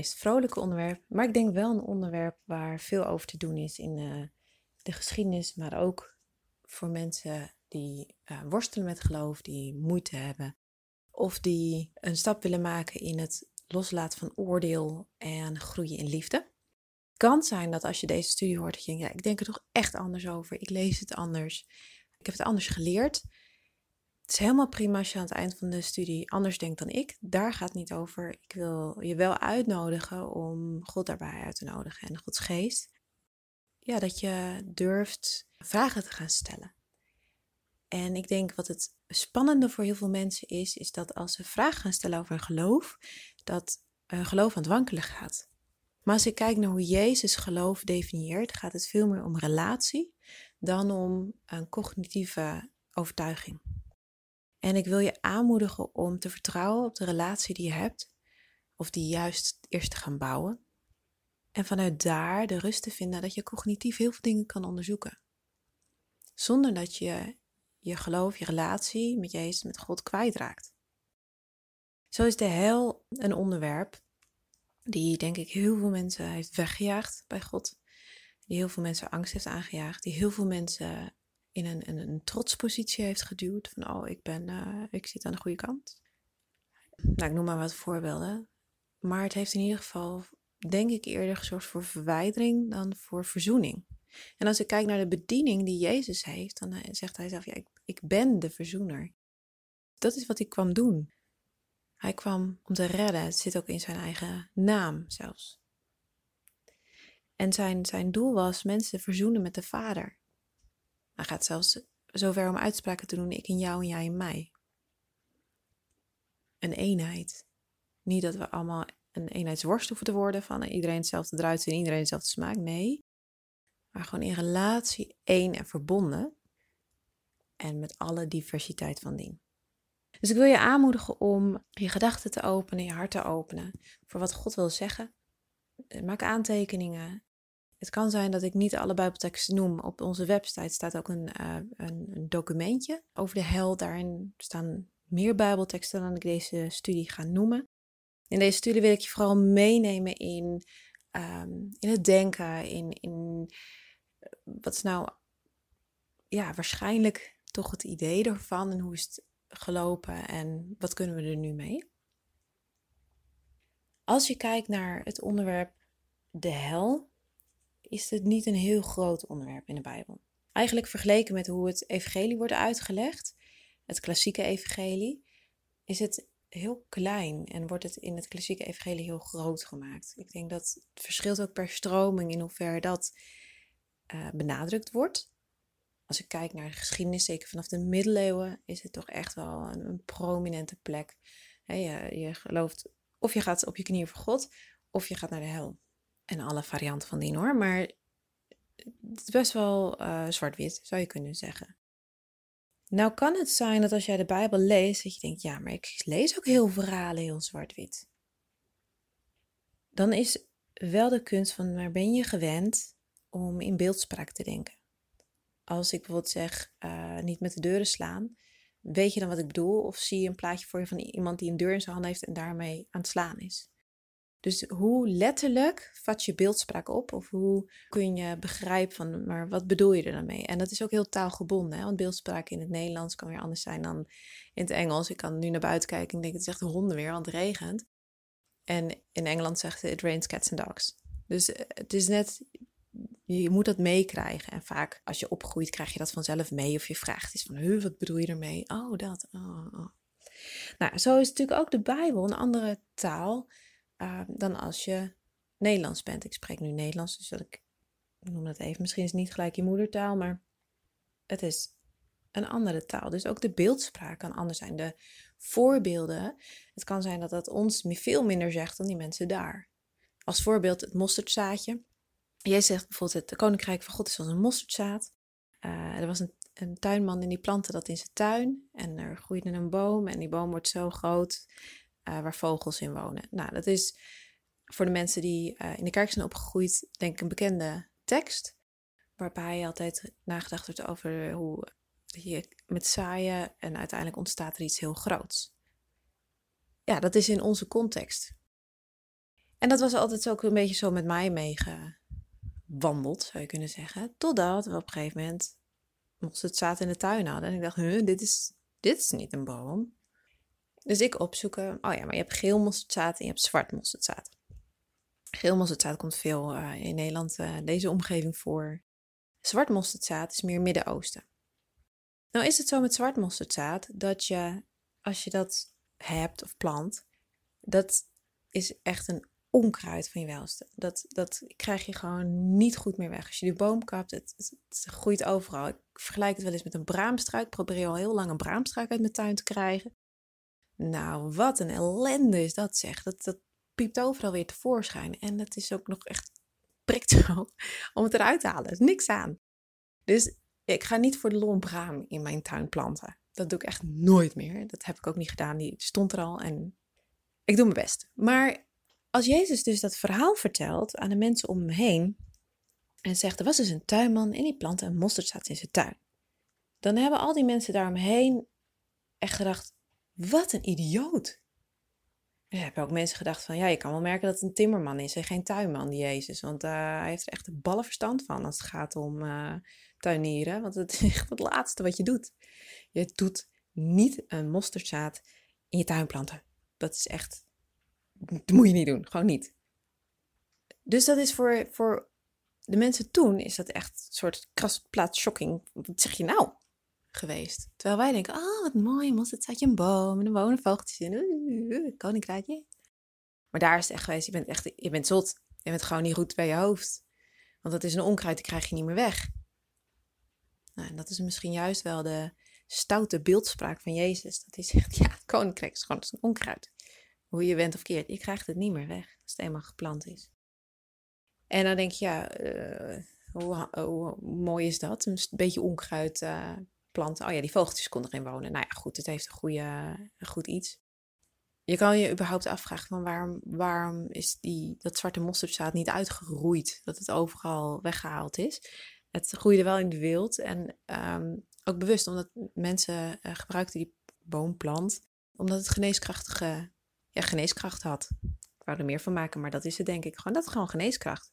meest vrolijke onderwerp, maar ik denk wel een onderwerp waar veel over te doen is in uh, de geschiedenis, maar ook voor mensen die uh, worstelen met geloof, die moeite hebben of die een stap willen maken in het loslaten van oordeel en groeien in liefde. Kan zijn dat als je deze studie hoort, dat je denkt, ja, ik denk er toch echt anders over. Ik lees het anders. Ik heb het anders geleerd. Het is helemaal prima als je aan het eind van de studie anders denkt dan ik. Daar gaat het niet over. Ik wil je wel uitnodigen om God daarbij uit te nodigen en Gods geest. Ja, dat je durft vragen te gaan stellen. En ik denk wat het spannende voor heel veel mensen is, is dat als ze vragen gaan stellen over geloof, dat hun geloof aan het wankelen gaat. Maar als ik kijk naar hoe Jezus geloof definieert, gaat het veel meer om relatie dan om een cognitieve overtuiging. En ik wil je aanmoedigen om te vertrouwen op de relatie die je hebt, of die juist eerst te gaan bouwen. En vanuit daar de rust te vinden dat je cognitief heel veel dingen kan onderzoeken. Zonder dat je je geloof, je relatie met Jezus, met God kwijtraakt. Zo is de hel een onderwerp die denk ik heel veel mensen heeft weggejaagd bij God. Die heel veel mensen angst heeft aangejaagd. Die heel veel mensen in een, een, een trotspositie heeft geduwd. Van oh, ik, ben, uh, ik zit aan de goede kant. Nou, ik noem maar wat voorbeelden. Maar het heeft in ieder geval, denk ik, eerder gezorgd voor verwijdering dan voor verzoening. En als ik kijk naar de bediening die Jezus heeft, dan eh, zegt hij zelf, ja, ik, ik ben de verzoener. Dat is wat hij kwam doen. Hij kwam om te redden. Het zit ook in zijn eigen naam zelfs. En zijn, zijn doel was mensen verzoenen met de Vader. Hij gaat zelfs zover om uitspraken te doen, ik in jou en jij in mij. Een eenheid. Niet dat we allemaal een eenheidsworst hoeven te worden van iedereen hetzelfde eruit en iedereen hetzelfde smaak. Nee, maar gewoon in relatie één en verbonden. En met alle diversiteit van dien. Dus ik wil je aanmoedigen om je gedachten te openen, je hart te openen voor wat God wil zeggen. Maak aantekeningen. Het kan zijn dat ik niet alle Bijbelteksten noem. Op onze website staat ook een, uh, een, een, documentje over de hel. Daarin staan meer Bijbelteksten dan ik deze studie ga noemen. In deze studie wil ik je vooral meenemen in, um, in het denken, in, in wat is nou ja, waarschijnlijk toch het idee ervan en hoe is het gelopen en wat kunnen we er nu mee? Als je kijkt naar het onderwerp de hel, is het niet een heel groot onderwerp in de Bijbel. Eigenlijk vergeleken met hoe het evangelie wordt uitgelegd, het klassieke evangelie, is het heel klein en wordt het in het klassieke evangelie heel groot gemaakt. Ik denk dat het verschilt ook per stroming in hoeverre dat uh, benadrukt wordt. Als ik kijk naar de geschiedenis, zeker vanaf de middeleeuwen, is het toch echt wel een, prominente plek. je gelooft of je gaat op je knieën voor God, of je gaat naar de hel. En alle varianten van die hoor, maar het is best wel uh, zwart-wit, zou je kunnen zeggen. Nou kan het zijn dat als jij de Bijbel leest, dat je denkt, ja, maar ik lees ook heel verhalen heel zwart-wit. Dan is wel de kunst van, maar ben je gewend om in beeldspraak te denken. Als ik bijvoorbeeld zeg, uh, niet met de deuren slaan, weet je dan wat ik bedoel? Of zie je een plaatje voor je van iemand die een deur in zijn hand heeft en daarmee aan het slaan is? Dus hoe letterlijk vat je beeldspraak op? Of hoe kun je begrijpen van, maar wat bedoel je er dan mee? En dat is ook heel taalgebonden, hè? want beeldspraak in het Nederlands kan weer anders zijn dan in het Engels. Ik kan nu naar buiten kijken en denk, het is echt honden weer, want het regent. En in Engeland zegt ze, it rains cats and dogs. Dus eh, het is net, je moet dat meekrijgen. En vaak als je opgroeit, krijg je dat vanzelf mee. Of je vraagt iets van, wat bedoel je ermee? Oh, dat. Oh, oh. Nou, zo is natuurlijk ook de Bijbel een andere taal uh, dan als je Nederlands bent. Ik spreek nu Nederlands, dus dat ik, noem dat even. Misschien is het niet gelijk je moedertaal, maar het is een andere taal. Dus ook de beeldspraak kan anders zijn. De voorbeelden, het kan zijn dat dat ons veel minder zegt dan die mensen daar. Als voorbeeld het mosterdzaadje. Jij zegt bijvoorbeeld, het koninkrijk van God is als een mosterdzaad. Uh, er was een, een, tuinman en die plantte dat in zijn tuin. En er groeide een boom en die boom wordt zo groot uh, waar vogels in wonen. Nou, dat is voor de mensen die uh, in de kerk zijn opgegroeid, denk ik een bekende tekst. Waarbij altijd nagedacht wordt over hoe je met zaaien en uiteindelijk ontstaat er iets heel groots. Ja, dat is in onze context. En dat was altijd ook een beetje zo met mij meegewandeld, zou je kunnen zeggen. Totdat we op een gegeven moment mosterdzaad in de tuin hadden. En ik dacht, huh, dit, is, dit is niet een boom. Dus ik opzoeken, oh ja, maar je hebt geel mosterdzaad en je hebt zwart mosterdzaad. Geel mosterdzaad komt veel uh, in Nederland, uh, deze omgeving voor. Zwart mosterdzaad is meer Midden-Oosten. Nou is het zo met zwart mosterdzaad dat je, als je dat hebt of plant, dat is echt een onkruid van je welste. Dat, dat krijg je gewoon niet goed meer weg. Als je die boom kapt, het, het, groeit overal. Ik vergelijk het wel eens met een braamstruik. Ik probeer al heel lang een braamstruik uit mijn tuin te krijgen. Nou, wat een ellende is dat zeg. Dat, dat piept overal weer tevoorschijn. En het is ook nog echt prikt zo om het eruit te halen. Er is niks aan. Dus ik ga niet voor de lol braam in mijn tuin planten. Dat doe ik echt nooit meer. Dat heb ik ook niet gedaan. Die stond er al en ik doe mijn best. Maar als Jezus dus dat verhaal vertelt aan de mensen om hem heen en zegt, er was dus een tuinman en die plantte een mosterdzaad in zijn tuin. Dan hebben al die mensen daaromheen echt gedacht, wat een idioot. Er hebben ook mensen gedacht van, ja, je kan wel merken dat het een timmerman is en geen tuinman, die Jezus. Want uh, hij heeft er echt een ballenverstand van als het gaat om uh, tuinieren. Want het is echt het laatste wat je doet. Je doet niet een mosterdzaad in je tuin planten. Dat is echt, dat moet je niet doen, gewoon niet. Dus dat is voor, voor de mensen toen, is dat echt een soort krasplaats shocking. Wat zeg je nou? Geweest. Terwijl wij denken, oh wat mooi, mosterdzaadje een boom en er wonen vogeltjes in. Uh, koninkrijkje. Maar daar is het echt geweest, je bent echt, je bent zot. Je bent gewoon niet goed bij je hoofd. Want dat is een onkruid, die krijg je niet meer weg. Nou, en dat is misschien juist wel de stoute beeldspraak van Jezus. Dat hij zegt, ja, het koninkrijk is gewoon een onkruid. Hoe je bent of keert, je krijgt het niet meer weg als het eenmaal geplant is. En dan denk je, ja, uh, hoe, mooi is dat? Een beetje onkruid uh, planten. Oh ja, die vogeltjes konden erin wonen. Nou ja, goed, het heeft een, goede, een goed iets. Je kan je überhaupt afvragen van waarom, waarom is die, dat zwarte mosterdzaad niet uitgeroeid? Dat het overal weggehaald is. Het groeide wel in de wild en ehm, ook bewust omdat mensen uh, gebruikten die boomplant omdat het geneeskrachtige ja, geneeskracht had. Ik wou er meer van maken, maar dat is het denk ik. Gewoon, dat is gewoon geneeskracht.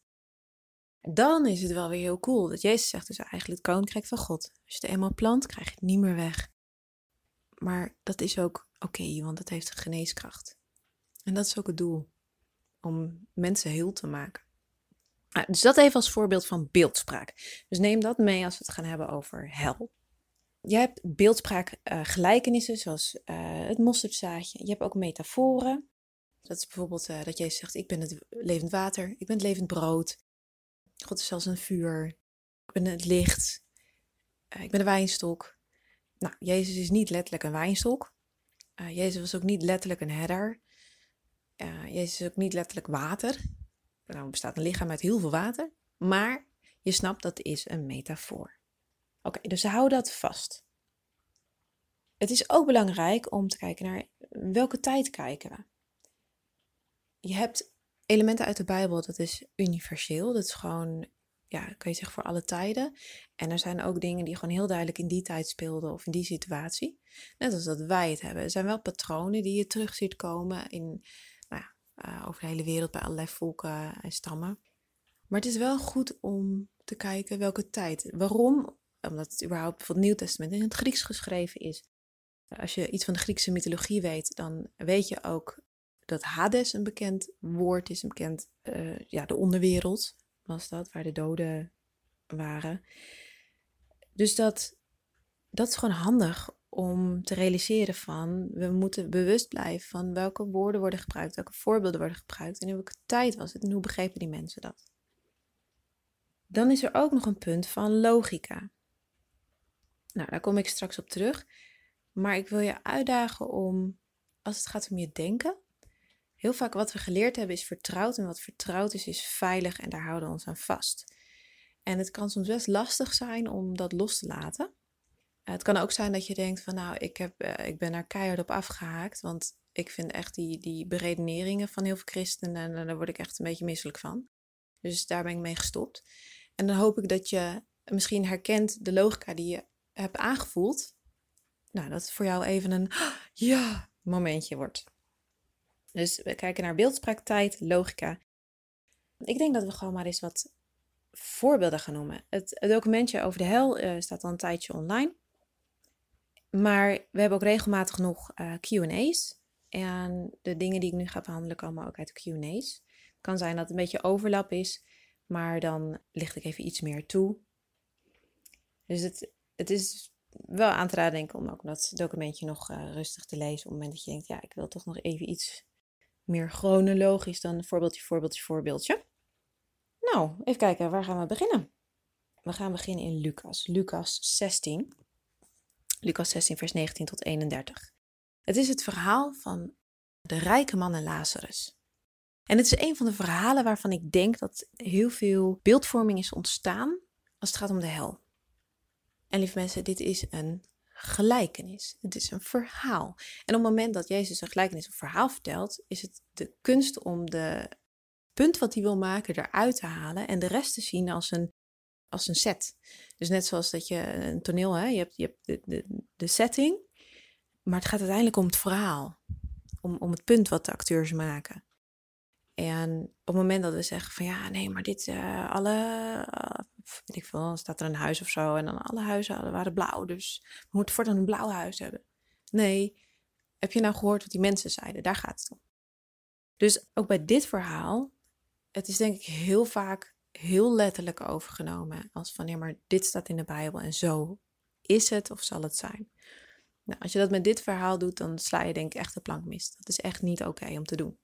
Dan is het wel weer heel cool dat Jezus zegt dus eigenlijk het koninkrijk van God. Als je het eenmaal plant, krijg je het niet meer weg. Maar dat is ook oké, want het heeft geneeskracht. En dat is ook het doel. Om mensen heel te maken. Nou, dus dat even als voorbeeld van beeldspraak. Dus neem dat mee als we het gaan hebben over hel. Je hebt beeldspraak uh, gelijkenissen, zoals uh, het mosterdzaadje. Je hebt ook metaforen. Dat is bijvoorbeeld uh, dat Jezus zegt, ik ben het levend water, ik ben het levend brood. God is zelfs een vuur. Ik ben het licht. Uh, ik ben de wijnstok. Nou, Jezus is niet letterlijk een wijnstok. Uh, Jezus was ook niet letterlijk een herder. Uh, Jezus is ook niet letterlijk water. Nou bestaat een lichaam uit heel veel water. Maar je snapt, dat is een metafoor. Oké, dus hou dat vast. Het is ook belangrijk om te kijken naar welke tijd kijken we. Je hebt elementen uit de Bijbel, dat is universeel. Dat is gewoon, ja, kan je zeggen voor alle tijden. En er zijn ook dingen die gewoon heel duidelijk in die tijd speelden of in die situatie. Net als dat wij het hebben. Er zijn wel patronen die je terug ziet komen in, nou ja, uh, over de hele wereld bij allerlei volken en stammen. Maar het is wel goed om te kijken welke tijd. Waarom? Omdat het überhaupt voor het Nieuw Testament in het Grieks geschreven is. Als je iets van de Griekse mythologie weet, dan weet je ook dat Hades een bekend woord is, een bekend, uh, ja, de onderwereld was dat, waar de doden waren. Dus dat, dat is gewoon handig om te realiseren van, we moeten bewust blijven van welke woorden worden gebruikt, welke voorbeelden worden gebruikt en in welke tijd was het en hoe begrepen die mensen dat. Dan is er ook nog een punt van logica. Nou, daar kom ik straks op terug. Maar ik wil je uitdagen om, als het gaat om je denken, Heel vaak wat we geleerd hebben is vertrouwd en wat vertrouwd is, is veilig en daar houden we ons aan vast. En het kan soms best lastig zijn om dat los te laten. Het kan ook zijn dat je denkt van nou, ik, heb, uh, ik ben er keihard op afgehaakt, want ik vind echt die, die beredeneringen van heel veel christenen, en daar word ik echt een beetje misselijk van. Dus daar ben ik mee gestopt. En dan hoop ik dat je misschien herkent de logica die je hebt aangevoeld. Nou, dat het voor jou even een ja momentje wordt. Dus we kijken naar beeldspraak, tijd, logica. Ik denk dat we gewoon maar eens wat voorbeelden gaan noemen. Het, documentje over de hel uh, staat al een tijdje online. Maar we hebben ook regelmatig nog uh, QA's. En de dingen die ik nu ga behandelen komen ook uit de QA's. Het kan zijn dat het een beetje overlap is, maar dan licht ik even iets meer toe. Dus het, het is wel aan te raden denk ik om ook dat documentje nog uh, rustig te lezen. Op het moment dat je denkt, ja, ik wil toch nog even iets meer chronologisch dan voorbeeldje, voorbeeldje, voorbeeldje. Nou, even kijken, waar gaan we beginnen? We gaan beginnen in Lucas, Lucas 16. Lucas 16, vers 19 tot 31. Het is het verhaal van de rijke man en Lazarus. En het is een van de verhalen waarvan ik denk dat heel veel beeldvorming is ontstaan als het gaat om de hel. En lieve mensen, dit is een gelijkenis. Het is een verhaal. En op het moment dat Jezus een gelijkenis of verhaal vertelt, is het de kunst om de punt wat hij wil maken eruit te halen en de rest te zien als een, als een set. Dus net zoals dat je een toneel, hè, je hebt, je hebt de, de, de setting, maar het gaat uiteindelijk om het verhaal. Om, om het punt wat de acteurs maken. En op het moment dat we zeggen van ja, nee, maar dit, uh, alle, uh, weet ik veel, staat er een huis of zo en dan alle huizen waren blauw, dus we moeten voortaan een blauw huis hebben. Nee, heb je nou gehoord wat die mensen zeiden? Daar gaat het om. Dus ook bij dit verhaal, het is denk ik heel vaak heel letterlijk overgenomen als van ja, maar dit staat in de Bijbel en zo is het of zal het zijn. Nou, als je dat met dit verhaal doet, dan sla je denk ik echt de plank mis. Dat is echt niet oké om te doen.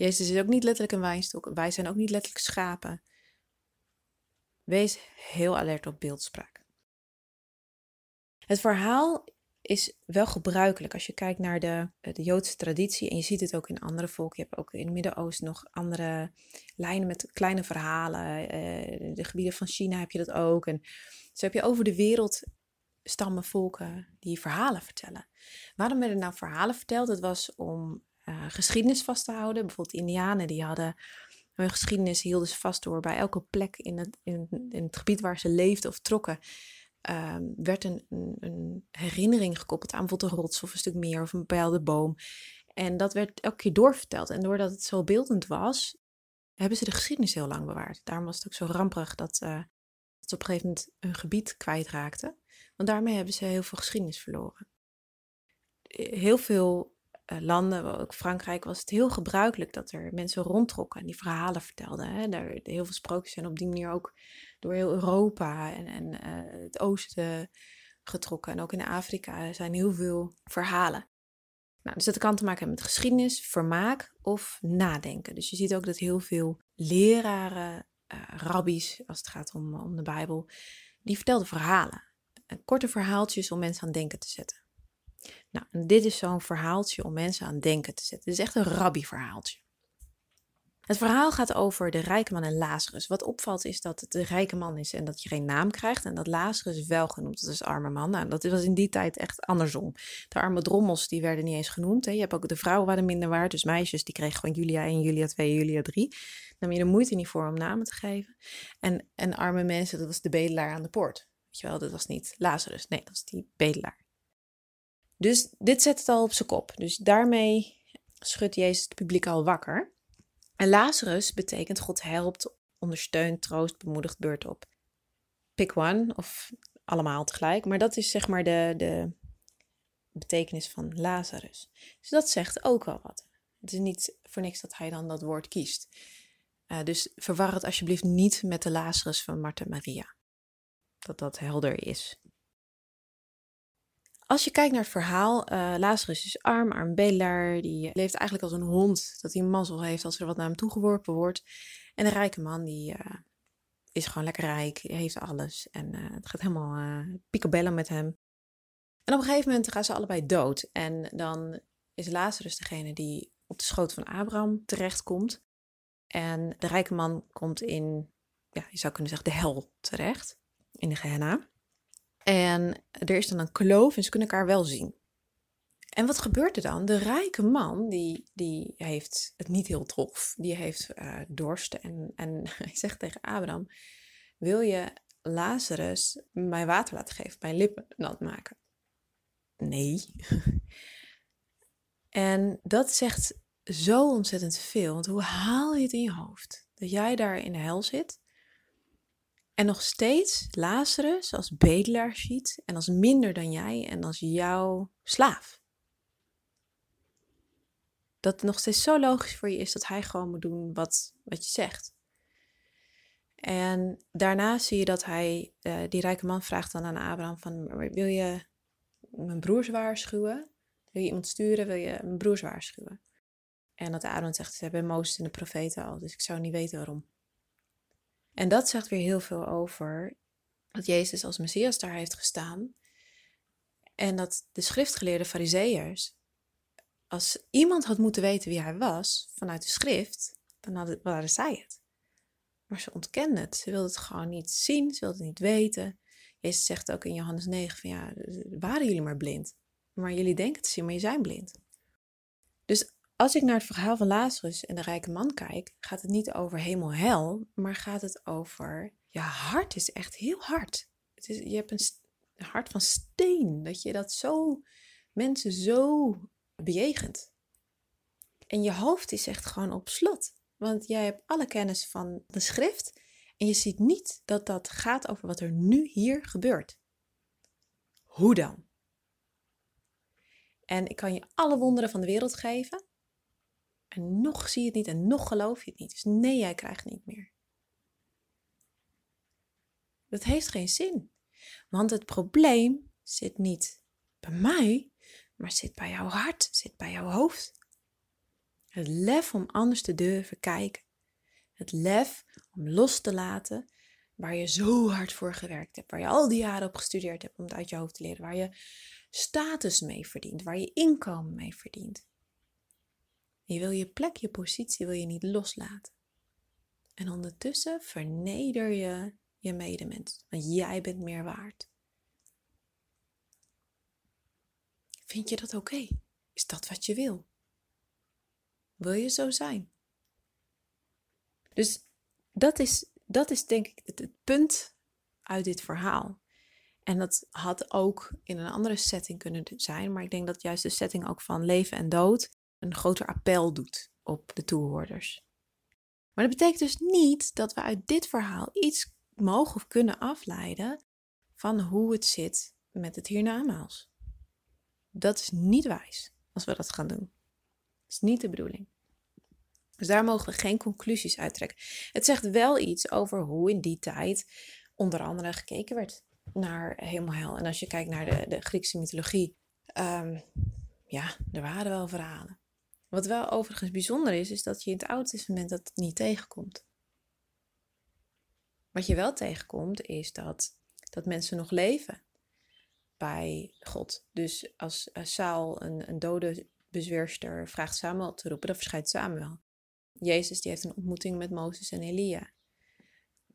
Jezus is ook niet letterlijk een wijnstok. Wij zijn ook niet letterlijk schapen. Wees heel alert op beeldspraak. Het verhaal is wel gebruikelijk als je kijkt naar de, de Joodse traditie. En je ziet het ook in andere volken. Je hebt ook in het Midden-Oosten nog andere lijnen met kleine verhalen. Uh, de gebieden van China heb je dat ook. En zo heb je over de wereld stammen, volken die verhalen vertellen. Waarom werden nou verhalen verteld? Het was om uh, geschiedenis vast te houden. Bijvoorbeeld de Indianen, die hadden hun geschiedenis hielden ze vast door bij elke plek in het, in, in het gebied waar ze leefden of trokken. Ehm, werd een, een, herinnering gekoppeld aan bijvoorbeeld een rots of een stuk meer of een bepaalde boom. En dat werd elke keer doorverteld. En doordat het zo beeldend was, hebben ze de geschiedenis heel lang bewaard. Daarom was het ook zo ramperig dat, uh, dat ze op een gegeven moment hun gebied kwijtraakten. Want daarmee hebben ze heel veel geschiedenis verloren. Heel veel eh, landen, ook Frankrijk, was het heel gebruikelijk dat er mensen rondtrokken en die verhalen vertelden. Hè. Daar, heel veel sprookjes zijn op die manier ook door heel Europa en, en uh, het oosten getrokken. En ook in Afrika zijn heel veel verhalen. Nou, dus dat kan te maken hebben met geschiedenis, vermaak of nadenken. Dus je ziet ook dat heel veel leraren, uh, rabbies, als het gaat om, om de Bijbel, die vertelden verhalen. Korte verhaaltjes om mensen aan denken te zetten. Nou, en dit is zo'n verhaaltje om mensen aan denken te zetten. Het is echt een rabbi-verhaaltje. Het verhaal gaat over de rijke man en Lazarus. Wat opvalt is dat het de rijke man is en dat je geen naam krijgt. En dat Lazarus wel genoemd dat is arme man. Nou, dat was in die tijd echt andersom. De arme drommels die werden niet eens genoemd. Hè. Je hebt ook de vrouwen waren minder waard. Dus meisjes die kregen gewoon Julia 1, Julia 2, Julia 3. Nam je de moeite niet voor om namen te geven. En, en arme mensen, dat was de bedelaar aan de poort. Weet je wel, dat was niet Lazarus. Nee, dat was die bedelaar. Dus dit zet het al op zijn kop. Dus daarmee schudt Jezus het publiek al wakker. En Lazarus betekent God helpt, ondersteunt, troost, bemoedigt, beurt op. Pick one of allemaal tegelijk. Maar dat is zeg maar de, de betekenis van Lazarus. Dus dat zegt ook wel wat. Het is niet voor niks dat hij dan dat woord kiest. Uh, dus verwar het alsjeblieft niet met de Lazarus van Martha Maria. Dat dat helder is. Als je kijkt naar het verhaal, uh, Lazarus is arm, arm bedelaar, die leeft eigenlijk als een hond, dat hij een mazzel heeft als er wat naar hem toegeworpen wordt. En de rijke man, die uh, is gewoon lekker rijk, heeft alles en uh, het gaat helemaal picobello met hem. En op een gegeven moment gaan ze allebei dood en dan is Lazarus degene die op de schoot van Abraham terechtkomt. En de rijke man komt in, ja, je zou kunnen zeggen, de hel terecht, in de Gehenna. En er is dan een kloof en ze kunnen elkaar wel zien. En wat gebeurt er dan? De rijke man, die, die heeft het niet heel tof. Die heeft uh, dorst en, en hij zegt tegen Abraham, wil je Lazarus mijn water laten geven, mijn lippen nat maken? Nee. en dat zegt zo ontzettend veel. Want hoe haal je het in je hoofd? Dat jij daar in de hel zit. En nog steeds Lazarus als bedelaar ziet. En als minder dan jij. En als jouw slaaf. Dat het nog steeds zo logisch voor je is dat hij gewoon moet doen wat, wat je zegt. En daarna zie je dat hij, uh, die rijke man vraagt dan aan Abraham van, wil je mijn broers waarschuwen? Wil je iemand sturen? Wil je mijn broers waarschuwen? En dat Aaron zegt, ze hebben Mozes en de profeten al, dus ik zou niet weten waarom. En dat zegt weer heel veel over dat Jezus als Messias daar heeft gestaan. En dat de schriftgeleerde fariseërs, als iemand had moeten weten wie hij was vanuit de schrift, dan hadden, waren zij het. Maar ze ontkenden het. Ze wilden het gewoon niet zien, ze wilden het niet weten. Jezus zegt ook in Johannes 9 van ja, waren jullie maar blind. Maar jullie denken te zien, maar je zijn blind. Dus als ik naar het verhaal van Lazarus en de rijke man kijk, gaat het niet over hemel-hel, maar gaat het over, je hart is echt heel hard. Het is, je hebt een hart van steen, dat je dat zo, mensen zo bejegent. En je hoofd is echt gewoon op slot, want jij hebt alle kennis van de schrift en je ziet niet dat dat gaat over wat er nu hier gebeurt. Hoe dan? En ik kan je alle wonderen van de wereld geven. En nog zie je het niet en nog geloof je het niet. Dus nee, jij krijgt niet meer. Dat heeft geen zin. Want het probleem zit niet bij mij, maar zit bij jouw hart, zit bij jouw hoofd. Het lef om anders te durven kijken. Het lef om los te laten waar je zo hard voor gewerkt hebt, waar je al die jaren op gestudeerd hebt om het uit je hoofd te leren, waar je status mee verdient, waar je inkomen mee verdient. Je wil je plek, je positie wil je niet loslaten. En ondertussen verneder je je medemens, want jij bent meer waard. Vind je dat oké? Is dat wat je wil? Wil je zo zijn? Dus dat is, dat is denk ik het, punt uit dit verhaal. En dat had ook in een andere setting kunnen zijn, maar ik denk dat juist de setting ook van leven en dood een groter appel doet op de toehoorders. Maar dat betekent dus niet dat we uit dit verhaal iets mogen of kunnen afleiden van hoe het zit met het hiernamaals. Dat is niet wijs als we dat gaan doen. Dat is niet de bedoeling. Dus daar mogen we geen conclusies uittrekken. Het zegt wel iets over hoe in die tijd onder andere gekeken werd naar hemel En als je kijkt naar de, de Griekse mythologie, um, ja, er waren wel verhalen. Wat wel overigens bijzonder is, is dat je in het Oude Testament dat niet tegenkomt. Wat je wel tegenkomt, is dat, dat mensen nog leven bij God. Dus als Saul een, een dode bezweerster vraagt Samuel te roepen, dan verschijnt Samuel. Jezus die heeft een ontmoeting met Mozes en Elia.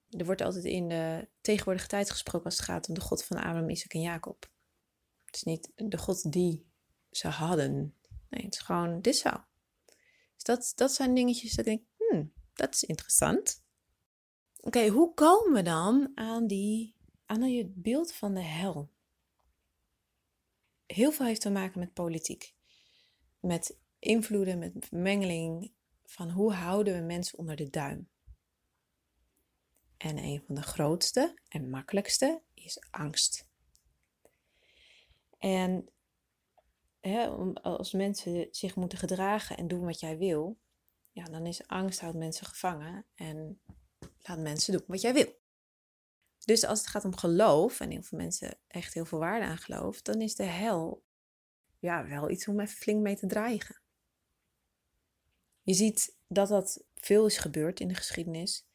Er wordt altijd in de tegenwoordige tijd gesproken als het gaat om de God van Abraham, Isaac en Jacob. Het is niet de God die ze hadden. Nee, het is gewoon dit zo. Dus dat, dat zijn dingetjes dat ik denk, hmm, dat is interessant. Oké, hoe komen we dan aan, die, aan het beeld van de hel? Heel veel heeft te maken met politiek. Met invloeden, met mengeling van hoe houden we mensen onder de duim. En een van de grootste en makkelijkste is angst. En als mensen zich moeten gedragen en doen wat jij wil, ja, dan is angst houdt mensen gevangen en laat mensen doen wat jij wil. Dus als het gaat om geloof, en heel veel mensen echt heel veel waarde aan geloof, dan is de hel ja, wel iets om even flink mee te dreigen. Je ziet dat dat veel is gebeurd in de geschiedenis.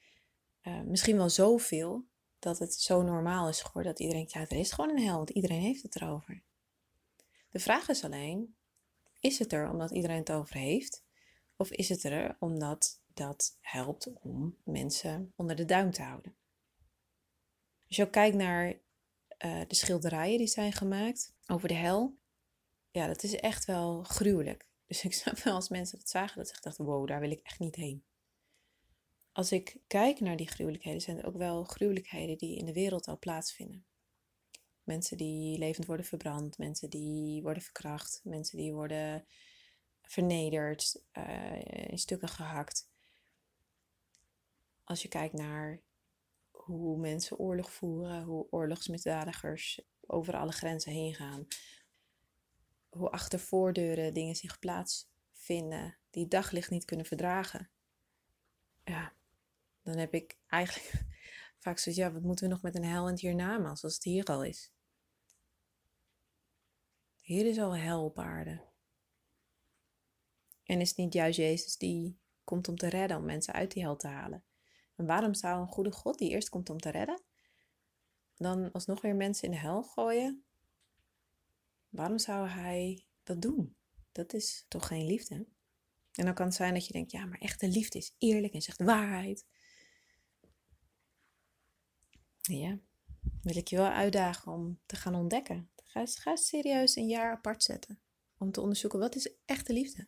Uh, misschien wel zoveel dat het zo normaal is geworden dat iedereen denkt, ja, er is gewoon een hel, want iedereen heeft het erover. De vraag is alleen, is het er omdat iedereen het over heeft? Of is het er omdat dat helpt om mensen onder de duim te houden? Als je ook kijkt naar uh, de schilderijen die zijn gemaakt over de hel, ja, dat is echt wel gruwelijk. Dus ik snap wel als mensen dat zagen, dat ze dachten, wow, daar wil ik echt niet heen. Als ik kijk naar die gruwelijkheden, zijn er ook wel gruwelijkheden die in de wereld al plaatsvinden. Mensen die levend worden verbrand, mensen die worden verkracht, mensen die worden vernederd, uh, in stukken gehakt. Als je kijkt naar hoe mensen oorlog voeren, hoe oorlogsmisdadigers over alle grenzen heen gaan, hoe achter voordeuren dingen zich plaatsvinden die daglicht niet kunnen verdragen. Ja, dan heb ik eigenlijk vaak zoiets, ja, wat moeten we nog met een hel in het hiernamaals als het hier al is? Hier is al hel op aarde. En is het niet juist Jezus die komt om te redden, om mensen uit die hel te halen? En waarom zou een goede God die eerst komt om te redden, dan alsnog weer mensen in de hel gooien? Waarom zou hij dat doen? Dat is toch geen liefde? En dan kan het zijn dat je denkt, ja, maar echte liefde is eerlijk en zegt waarheid. Ja, wil ik je wel uitdagen om te gaan ontdekken. Ga, ga serieus een jaar apart zetten om te onderzoeken wat is echte liefde.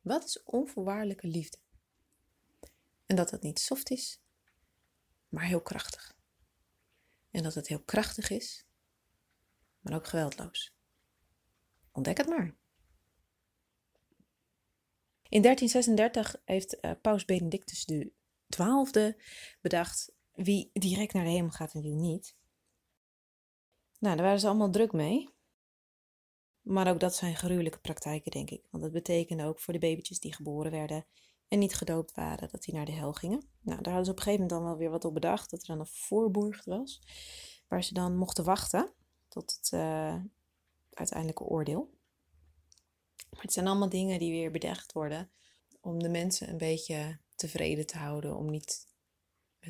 Wat is onvoorwaardelijke liefde? En dat het niet soft is, maar heel krachtig. En dat het heel krachtig is, maar ook geweldloos. Ontdek het maar. In 1336 heeft uh, Paus Benedictus XII bedacht wie direct naar de hemel gaat en wie niet. Nou, daar waren ze allemaal druk mee. Maar ook dat zijn gruwelijke praktijken, denk ik. Want dat betekende ook voor de babytjes die geboren werden en niet gedoopt waren, dat die naar de hel gingen. Nou, daar hadden ze op een gegeven moment dan wel weer wat op bedacht, dat er dan een voorborg was, waar ze dan mochten wachten tot het uh, uiteindelijke oordeel. Maar het zijn allemaal dingen die weer bedacht worden om de mensen een beetje tevreden te houden, om niet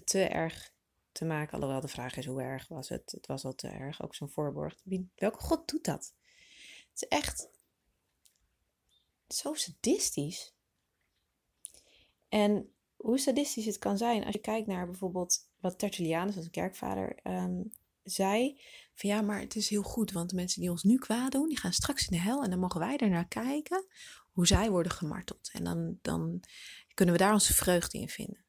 te erg te maken. Alhoewel de vraag is hoe erg was het. Het was al te erg, ook zo'n voorborg. welke god doet dat? Het is echt zo sadistisch. En hoe sadistisch het kan zijn als je kijkt naar bijvoorbeeld wat Tertullianus, als kerkvader, ehm, zei. Van ja, maar het is heel goed, want de mensen die ons nu kwaad doen, die gaan straks in de hel. En dan mogen wij er naar kijken hoe zij worden gemarteld. En dan, dan kunnen we daar onze vreugde in vinden.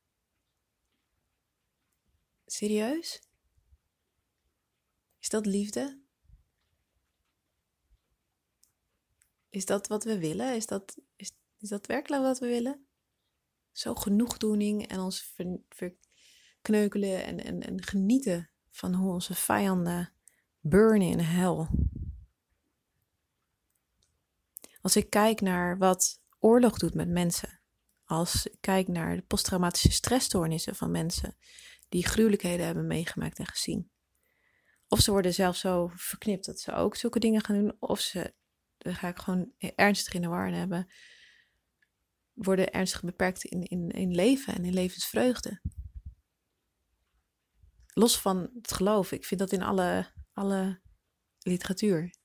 Serieus? Is dat liefde? Is dat wat we willen? Is dat, is, dat werkelijk wat we willen? Zo genoegdoening en ons verkneukelen en, en, en genieten van hoe onze vijanden burnen in hel. Als ik kijk naar wat oorlog doet met mensen, als ik kijk naar de posttraumatische stressstoornissen van mensen die gruwelijkheden hebben meegemaakt en gezien. Of ze worden zelf zo verknipt dat ze ook zulke dingen gaan doen, of ze, daar ga ik gewoon ernstig in de war hebben, worden ernstig beperkt in, in, leven en in levensvreugde. Los van het geloof, ik vind dat in alle, alle literatuur,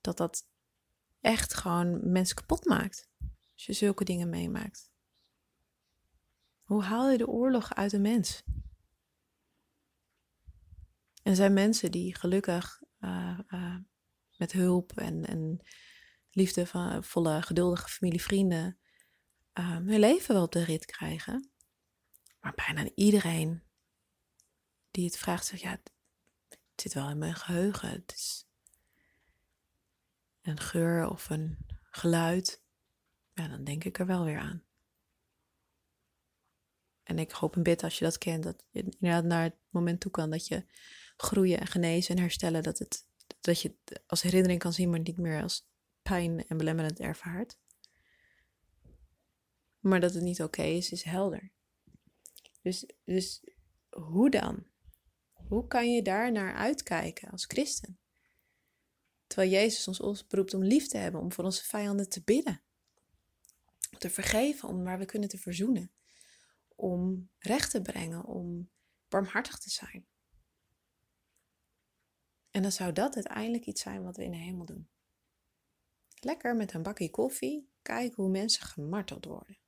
dat dat echt gewoon mensen kapot maakt. Als je zulke dingen meemaakt. Hoe haal je de oorlog uit een mens? En zijn mensen die gelukkig uh, uh, met hulp en, en liefde van volle, geduldige familie, vrienden uh, hun leven wel op de rit krijgen. Maar bijna iedereen die het vraagt, zegt ja, het zit wel in mijn geheugen. Het is een geur of een geluid. Ja, dan denk ik er wel weer aan. En ik hoop een bid als je dat kent, dat je inderdaad naar het moment toe kan dat je groeien en genezen en herstellen. Dat, het, dat je het als herinnering kan zien, maar niet meer als pijn en belemmerend ervaart. Maar dat het niet oké is, is helder. Dus, dus hoe dan? Hoe kan je daar naar uitkijken als christen? Terwijl Jezus ons oproept om lief te hebben, om voor onze vijanden te bidden. Om te vergeven, om waar we kunnen te verzoenen. Om recht te brengen, om barmhartig te zijn. En dan zou dat uiteindelijk iets zijn wat we in de hemel doen. Lekker met een bakje koffie kijken hoe mensen gemarteld worden.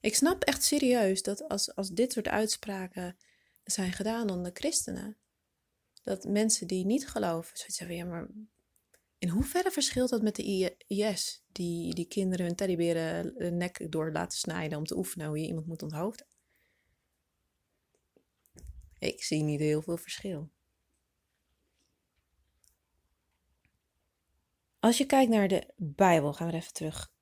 Ik snap echt serieus dat als, als dit soort uitspraken zijn gedaan onder christenen, dat mensen die niet geloven, zoiets zeggen, ja maar in hoeverre verschilt dat met de IS, die, die kinderen hun teddyberen nek door laten snijden om te oefenen hoe je iemand moet onthoofden? Ik zie niet heel veel verschil. Als je kijkt naar de Bijbel, gaan we even terug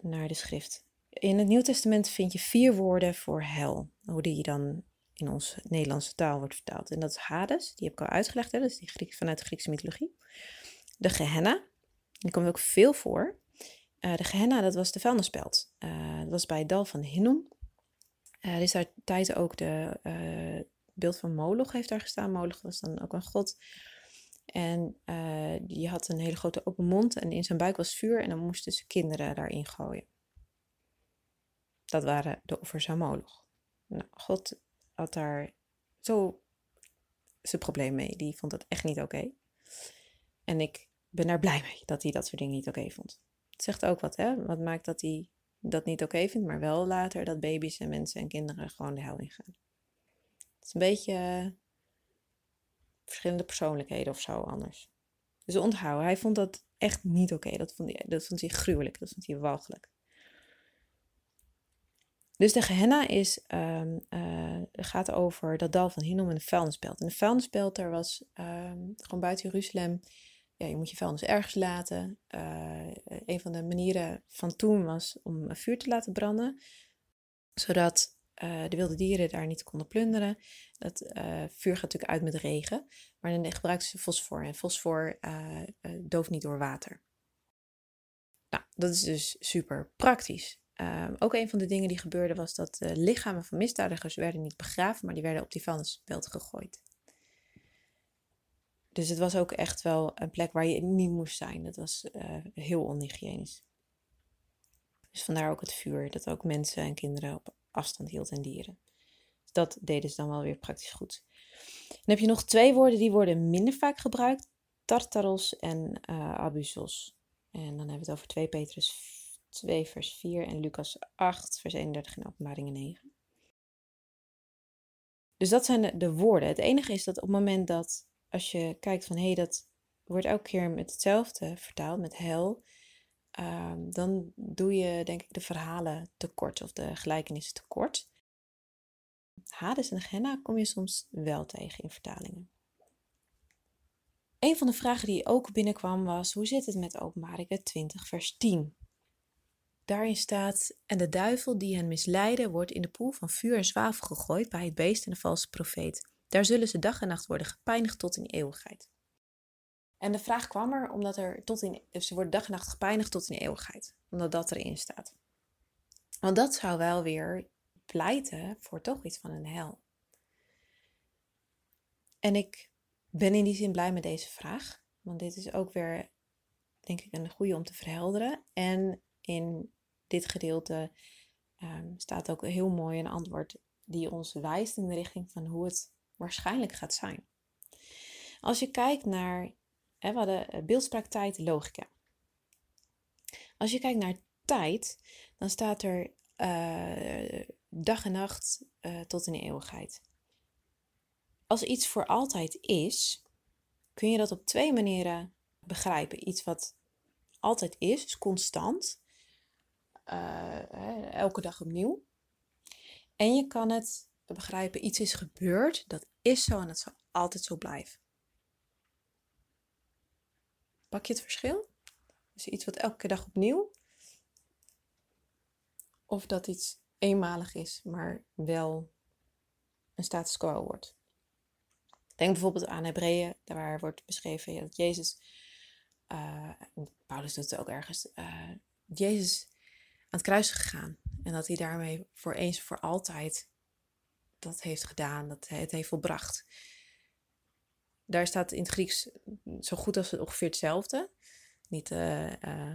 naar de schrift. In het Nieuw Testament vind je vier woorden voor hel. Hoe die dan in onze Nederlandse taal wordt vertaald. En dat is Hades, die heb ik al uitgelegd, hè? dat is die Griek, vanuit de Griekse mythologie. De Gehenna, die komt ook veel voor. Uh, de Gehenna, dat was de vuilnisbelt. Uh, dat was bij het dal van Hinnom. Uh, er is daar tijd ook de beeld van Moloch heeft daar gestaan. Moloch was dan ook een god. En die had een hele grote open mond en in zijn buik was vuur en dan moesten ze kinderen daarin gooien. Dat waren de offers aan Moloch. Nou, God had daar zo zijn probleem mee. Die vond het echt niet oké. En ik ben daar blij mee dat hij dat soort dingen niet oké vond. Het zegt ook wat, hè? Wat maakt dat hij dat niet oké vindt, maar wel later dat baby's en mensen en kinderen gewoon de hel ingaan. Is een beetje eh, verschillende persoonlijkheden of zo anders. Dus onthouden, hij vond dat echt niet oké. Dat, vond hij, dat vond hij gruwelijk, dat vond hij walgelijk. Dus de Gehenna is, um, uh, gaat over dat dal van Hinnom en de vuilnisbelt. En de vuilnisbelt, daar was um, gewoon buiten Jeruzalem. Ja, je moet je vuilnis ergens laten. Uh, een van de manieren van toen was om vuur te laten branden. Zodat uh, de wilde dieren daar niet konden plunderen. Dat vuur gaat natuurlijk uit met regen. Maar dan gebruikten ze fosfor. En fosfor dooft niet door water. Nou, dat is dus super praktisch. Ehm, ook een van de dingen die gebeurde was dat de lichamen van misdadigers werden niet begraven, maar die werden op die vuilnisbelt gegooid. Dus het was ook echt wel een plek waar je niet moest zijn. Dat was uh, heel onhygiënisch. Dus vandaar ook het vuur, dat ook mensen en kinderen op afstand hield en dieren. Dus dat deden ze dan wel weer praktisch goed. Dan heb je nog twee woorden die worden minder vaak gebruikt. Tartaros en uh, abusos. En dan hebben we het over 2 Petrus 2, vers 4 en Lucas 8, vers 31 en Openbaringen 9. Dus dat zijn de, de, woorden. Het enige is dat op het moment dat, als je kijkt van hé, hey, dat wordt elke keer met hetzelfde vertaald, met hel, um, dan doe je denk ik de verhalen tekort of de gelijkenissen tekort. Hades en Genna kom je soms wel tegen in vertalingen. Een van de vragen die ook binnenkwam was: hoe zit het met Openbaringen 20, vers 10? Daarin staat: En de duivel die hen misleidde, wordt in de poel van vuur en zwavel gegooid bij het beest en de valse profeet. Daar zullen ze dag en nacht worden gepijnigd tot in eeuwigheid. En de vraag kwam er omdat er tot in, ze worden dag en nacht gepijnigd tot in eeuwigheid, omdat dat erin staat. Want dat zou wel weer pleiten voor toch iets van een hel. En ik ben in die zin blij met deze vraag, want dit is ook weer, denk ik, een goede om te verhelderen. En in dit gedeelte um, staat ook heel mooi een antwoord die ons wijst in de richting van hoe het waarschijnlijk gaat zijn. Als je kijkt naar, we hadden eh, beeldspraak, tijd, logica. Als je kijkt naar tijd, dan staat er uh, dag en nacht uh, tot in de eeuwigheid. Als iets voor altijd is, kun je dat op twee manieren begrijpen. Iets wat altijd is, is constant. Elke dag opnieuw. En je kan het begrijpen, iets is gebeurd, dat is zo en dat zal altijd zo blijven. Pak je het verschil? Dus iets wat elke dag opnieuw. Of dat iets eenmalig is, maar wel een status quo wordt. Denk bijvoorbeeld aan Hebreeën, waar wordt beschreven dat Jezus, uh, Paulus doet het ook ergens, uh, Jezus aan het kruis gegaan. En dat hij daarmee voor eens voor altijd dat heeft gedaan, dat hij het heeft volbracht. Daar staat in het Grieks zo goed als ongeveer hetzelfde. Niet uh, uh,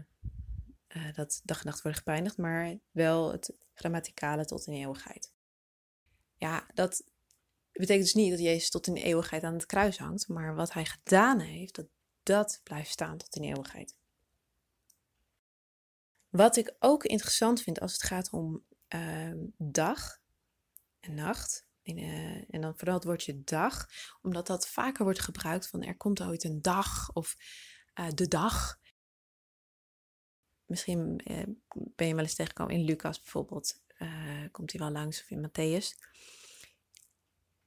uh, dat dag en nacht worden gepijnigd, maar wel het grammaticale tot in eeuwigheid. Ja, dat betekent dus niet dat Jezus tot in eeuwigheid aan het kruis hangt, maar wat hij gedaan heeft, dat dat blijft staan tot in eeuwigheid. Wat ik ook interessant vind als het gaat om uh, dag en nacht. En, uh, en dan vooral het woordje dag, omdat dat vaker wordt gebruikt van er komt ooit een dag of uh, de dag. Misschien eh, ben je wel eens tegengekomen in Lucas bijvoorbeeld, komt hij wel langs of in Matthäus.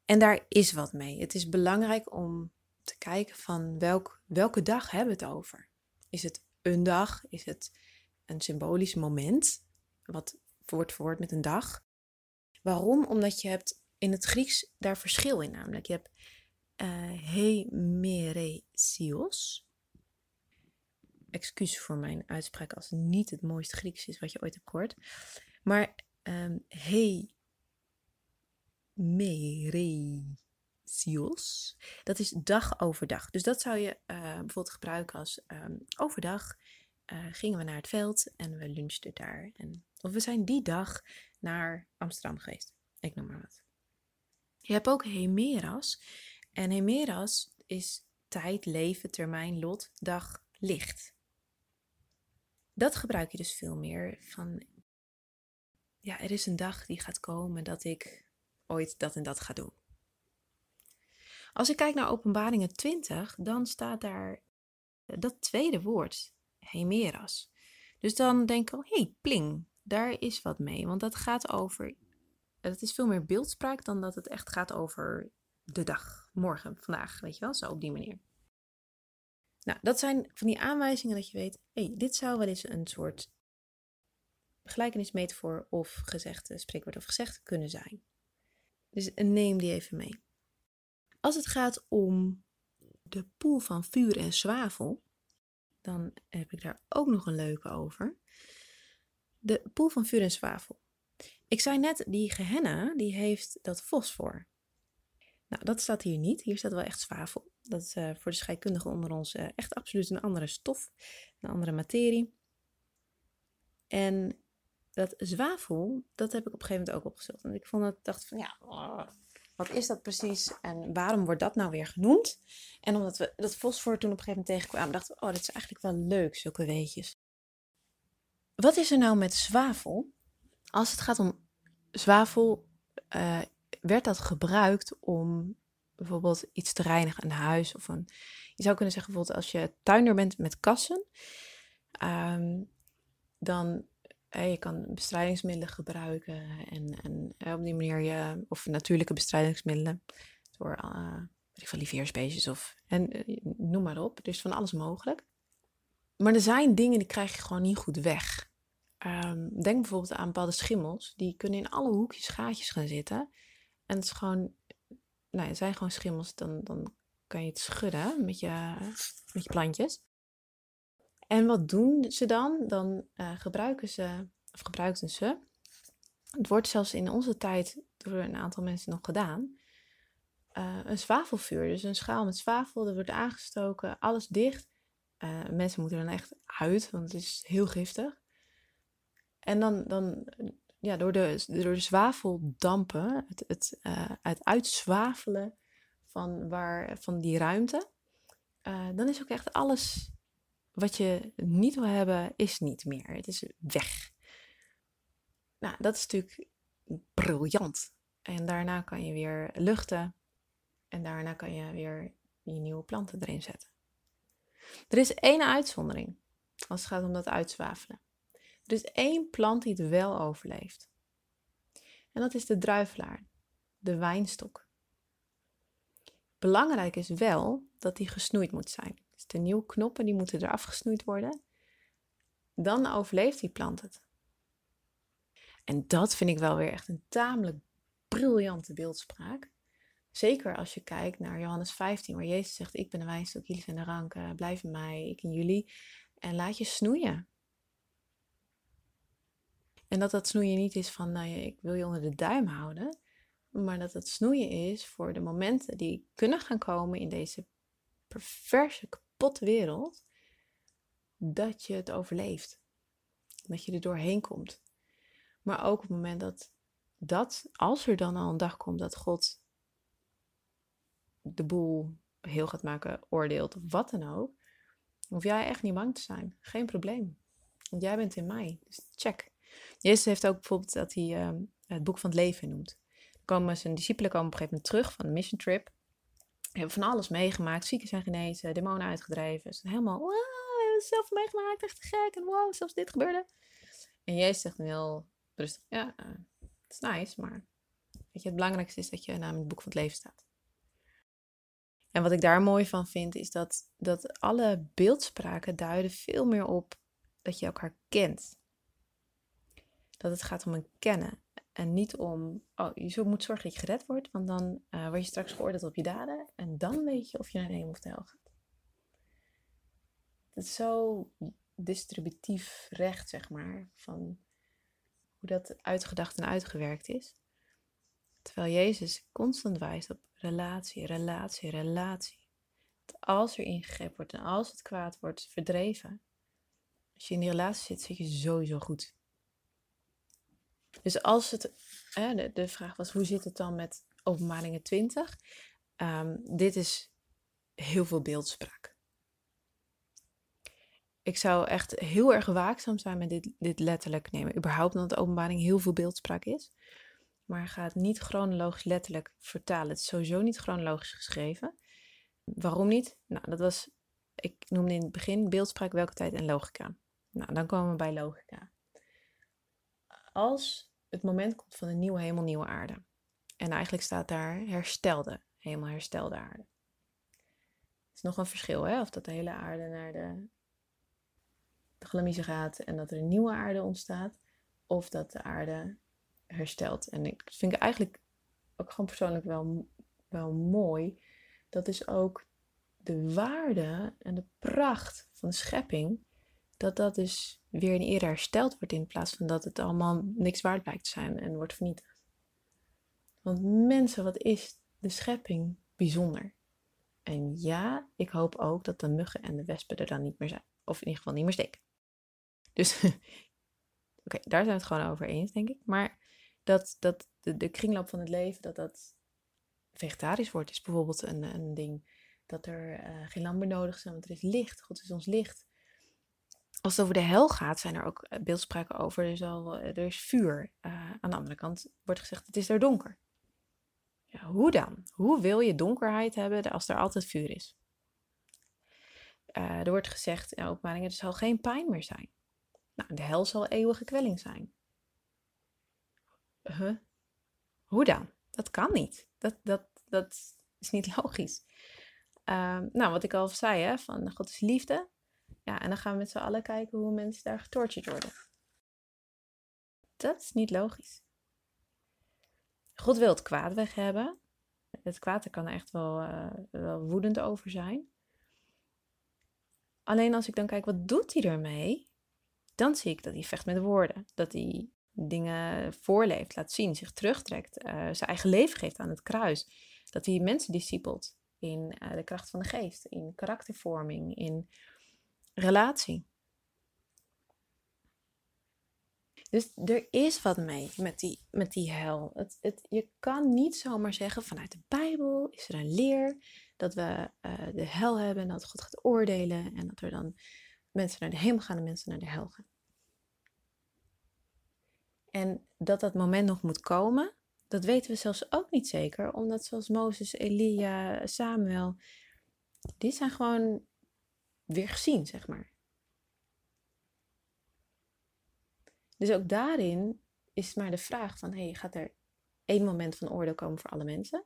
En daar is wat mee. Het is belangrijk om te kijken van welk, welke dag hebben we het over. Is het een dag? Is het een symbolisch moment? Wat wordt verwoord met een dag? Waarom? Omdat je hebt in het Grieks daar verschil in namelijk. Je hebt uh, hemeresios. Excuus voor mijn uitspraak als het niet het mooiste Grieks is wat je ooit hebt gehoord. Maar um, hemeresios, dat is dag overdag. Dus dat zou je uh, bijvoorbeeld gebruiken als um, overdag uh, gingen we naar het veld en we lunchten daar. En, of we zijn die dag naar Amsterdam geweest. Ik noem maar wat. Je hebt ook hemeras. En hemeras is tijd, leven, termijn, lot, dag, licht. Dat gebruik je dus veel meer van, ja, er is een dag die gaat komen dat ik ooit dat en dat ga doen. Als ik kijk naar Openbaringen 20, dan staat daar dat tweede woord, hemeras. Dus dan denk ik al, hé, hey, pling, daar is wat mee. Want dat gaat over, het is veel meer beeldspraak dan dat het echt gaat over de dag, morgen, vandaag, weet je wel, zo op die manier. Nou, dat zijn van die aanwijzingen dat je weet, hé, hey, dit zou wel eens een soort gelijkenismetafoor of gezegde, spreekwoord of gezegde kunnen zijn. Dus neem die even mee. Als het gaat om de poel van vuur en zwavel, dan heb ik daar ook nog een leuke over. De poel van vuur en zwavel. Ik zei net, die gehenna, die heeft dat fosfor. Nou, dat staat hier niet. Hier staat wel echt zwavel. Dat is uh, voor de scheikundigen onder ons uh, echt absoluut een andere stof, een andere materie. En dat zwavel, dat heb ik op een gegeven moment ook opgezocht. En ik vond het, dacht van ja, oh, wat is dat precies en waarom wordt dat nou weer genoemd? En omdat we dat fosfor toen op een gegeven moment tegenkwamen, dachten we, oh, dat is eigenlijk wel leuk, zulke weetjes. Wat is er nou met zwavel? Als het gaat om zwavel, uh, werd dat gebruikt om bijvoorbeeld iets te reinigen, een huis of een. Je zou kunnen zeggen bijvoorbeeld als je tuinder bent met kassen, um, dan uh, je kan bestrijdingsmiddelen gebruiken en, en uh, op die manier je, of natuurlijke bestrijdingsmiddelen door uh, van lieveersbeestjes of en noem maar op. Dus van alles mogelijk. Maar er zijn dingen die krijg je gewoon niet goed weg. Um, denk bijvoorbeeld aan bepaalde schimmels. Die kunnen in alle hoekjes, gaatjes gaan zitten. En het is gewoon, nou, zijn gewoon schimmels, dan, dan kan je het schudden met je, met je plantjes. En wat doen ze dan? Dan uh, gebruiken ze, of gebruikten ze, het wordt zelfs in onze tijd door een aantal mensen nog gedaan, uh, een zwavelvuur. Dus een schaal met zwavel, dat wordt aangestoken, alles dicht. Uh, mensen moeten er dan echt uit, want het is heel giftig. En dan, dan ja, door, de, door de zwaveldampen, het, het, uh, het uitzwavelen van, waar, van die ruimte, uh, dan is ook echt alles wat je niet wil hebben, is niet meer. Het is weg. Nou, dat is natuurlijk briljant. En daarna kan je weer luchten. En daarna kan je weer je nieuwe planten erin zetten. Er is één uitzondering als het gaat om dat uitzwavelen. Er is één plant die het wel overleeft. En dat is de druivelaar, de wijnstok. Belangrijk is wel dat die gesnoeid moet zijn. Dus de nieuwe knoppen die moeten eraf gesnoeid worden. Dan overleeft die plant het. En dat vind ik wel weer echt een tamelijk briljante beeldspraak. Zeker als je kijkt naar Johannes 15, waar Jezus zegt: Ik ben de wijnstok, jullie zijn de ranken, blijf in mij, ik in jullie. En laat je snoeien. En dat dat snoeien niet is van, nou ja, ik wil je onder de duim houden. Maar dat het snoeien is voor de momenten die kunnen gaan komen in deze perverse, kapotte wereld. Dat je het overleeft. Dat je er doorheen komt. Maar ook op het moment dat, dat, als er dan al een dag komt dat God de boel heel gaat maken, oordeelt wat dan ook. Hoef jij echt niet bang te zijn. Geen probleem. Want jij bent in mij. Dus check. Jezus heeft ook bijvoorbeeld dat hij uh, het boek van het leven noemt. zijn discipelen komen op een gegeven moment terug van de mission trip. Hebben van alles meegemaakt. Zieken zijn genezen, demonen uitgedreven. Ze zijn helemaal, wow, we hebben het zelf meegemaakt, echt gek. En wow, zelfs dit gebeurde. En Jezus zegt dan heel rustig, ja, uh, het is nice, maar weet je, het belangrijkste is dat je naam in het boek van het leven staat. En wat ik daar mooi van vind, is dat, dat alle beeldspraken duiden veel meer op dat je elkaar kent. Dat het gaat om een kennen. En niet om, oh, je moet zorgen dat je gered wordt, want dan uh, word je straks geoordeeld op je daden. En dan weet je of je naar de hemel of de hel gaat. Het is zo distributief recht, zeg maar, van hoe dat uitgedacht en uitgewerkt is. Terwijl Jezus constant wijst op relatie, relatie, relatie. Dat als er ingegrepen wordt en als het kwaad wordt verdreven, als je in die relatie zit, zit je sowieso goed. Dus als het, de, de vraag was, hoe zit het dan met openbaringen 20? Ehm, dit is heel veel beeldspraak. Ik zou echt heel erg waakzaam zijn met dit, dit letterlijk nemen. Überhaupt omdat openbaring heel veel beeldspraak is. Maar ga het niet chronologisch letterlijk vertalen. Het is sowieso niet chronologisch geschreven. Waarom niet? Nou, dat was, ik noemde in het begin beeldspraak, welke tijd en logica. Nou, dan komen we bij logica. Als het moment komt van een nieuwe hemel, nieuwe aarde. En eigenlijk staat daar herstelde hemel, herstelde aarde. Het is nog een verschil, hè? Of dat de hele aarde naar de, de gaat en dat er een nieuwe aarde ontstaat. Of dat de aarde herstelt. En ik vind eigenlijk ook gewoon persoonlijk wel, wel mooi. Dat is ook de waarde en de pracht van de schepping dat dat dus weer in ere hersteld wordt in plaats van dat het allemaal niks waard blijkt te zijn en wordt vernietigd. Want mensen, wat is de schepping bijzonder? En ja, ik hoop ook dat de muggen en de wespen er dan niet meer zijn. Of in ieder geval niet meer steken. Dus, oké, daar zijn we het gewoon over eens, denk ik. Maar dat, dat de, de kringloop van het leven, dat dat vegetarisch wordt, is bijvoorbeeld een, een ding. Dat er uh, geen lamp meer nodig is, want er is licht. God is ons licht als het over de hel gaat, zijn er ook eh, beeldspraken over. Er is, al, eh, er is vuur. Uh, aan de andere kant wordt gezegd, het is daar donker. Ja, hoe dan? Hoe wil je donkerheid hebben als er altijd vuur is? er wordt gezegd in openbaringen, er zal geen pijn meer zijn. Nou, de hel zal eeuwige kwelling zijn. Huh? Hoe dan? Dat kan niet. Dat, dat, dat is niet logisch. Ehm, nou, wat ik al zei, hè, van God is liefde. Ja, en dan gaan we met z'n allen kijken hoe mensen daar getortured worden. Dat is niet logisch. God wil het kwaad weg hebben. Het kwaad kan echt wel, uh, wel woedend over zijn. Alleen als ik dan kijk, wat doet hij ermee? Dan zie ik dat hij vecht met woorden. Dat hij dingen voorleeft, laat zien, zich terugtrekt. Uh, zijn eigen leven geeft aan het kruis. Dat hij mensen discipelt in uh, de kracht van de geest. In karaktervorming, in relatie. Dus er is wat mee met die, met die hel. Het, het, je kan niet zomaar zeggen vanuit de Bijbel is er een leer dat we uh, de hel hebben en dat God gaat oordelen en dat er dan mensen naar de hemel gaan en mensen naar de hel gaan. En dat dat moment nog moet komen, dat weten we zelfs ook niet zeker, omdat zoals Mozes, Elia, Samuel, die zijn gewoon weer gezien, zeg maar. Dus ook daarin is maar de vraag van, hey, gaat er één moment van oordeel komen voor alle mensen?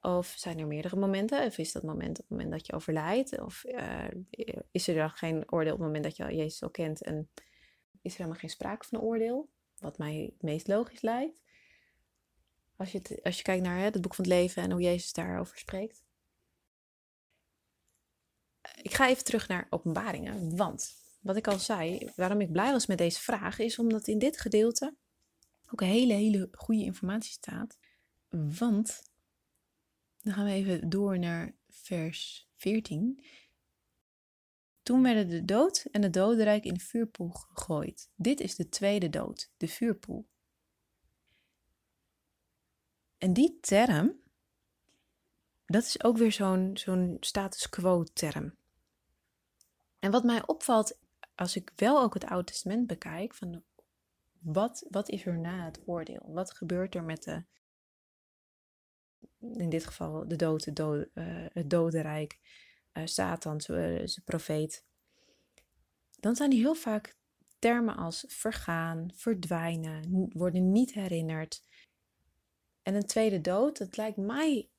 Of zijn er meerdere momenten? Of is dat moment op het moment dat je overlijdt? Of uh, is er dan geen oordeel op het moment dat je Jezus al kent en is er helemaal geen sprake van oordeel? Wat mij het meest logisch lijkt. Als je, als je kijkt naar hè, het boek van het leven en hoe Jezus daarover spreekt ik ga even terug naar openbaringen. Want wat ik al zei, waarom ik blij was met deze vraag, is omdat in dit gedeelte ook hele, hele goede informatie staat. Want, dan gaan we even door naar vers 14. Toen werden de dood en het dodenrijk in de vuurpoel gegooid. Dit is de tweede dood, de vuurpoel. En die term, dat is ook weer zo'n zo'n status quo term. En wat mij opvalt als ik wel ook het Oude Testament bekijk, van wat, wat is er na het oordeel? Wat gebeurt er met de, in dit geval de dood, dood, uh, het dodenrijk, uh, Satan, zijn profeet? Dan zijn die heel vaak termen als vergaan, verdwijnen, worden niet herinnerd. En een tweede dood, dat lijkt mij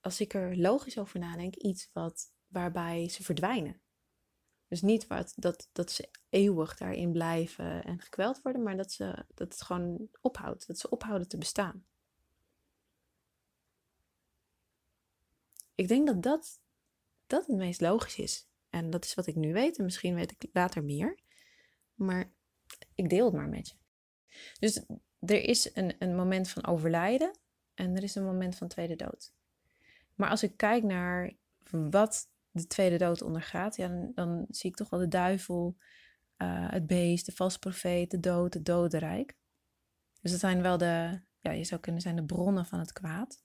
als ik er logisch over nadenk, iets wat, waarbij ze verdwijnen. Dus niet wat, dat, dat ze eeuwig daarin blijven en gekweld worden, maar dat, ze, dat het gewoon ophoudt. Dat ze ophouden te bestaan. Ik denk dat dat, dat het meest logisch is. En dat is wat ik nu weet en misschien weet ik later meer. Maar ik deel het maar met je. Dus er is een, een moment van overlijden en er is een moment van tweede dood. Maar als ik kijk naar wat de tweede dood ondergaat, ja, dan, zie ik toch wel de duivel, uh, het beest, de valse profeet, de dood, het dodenrijk. Dus dat zijn wel de, ja, je zou kunnen zijn de bronnen van het kwaad.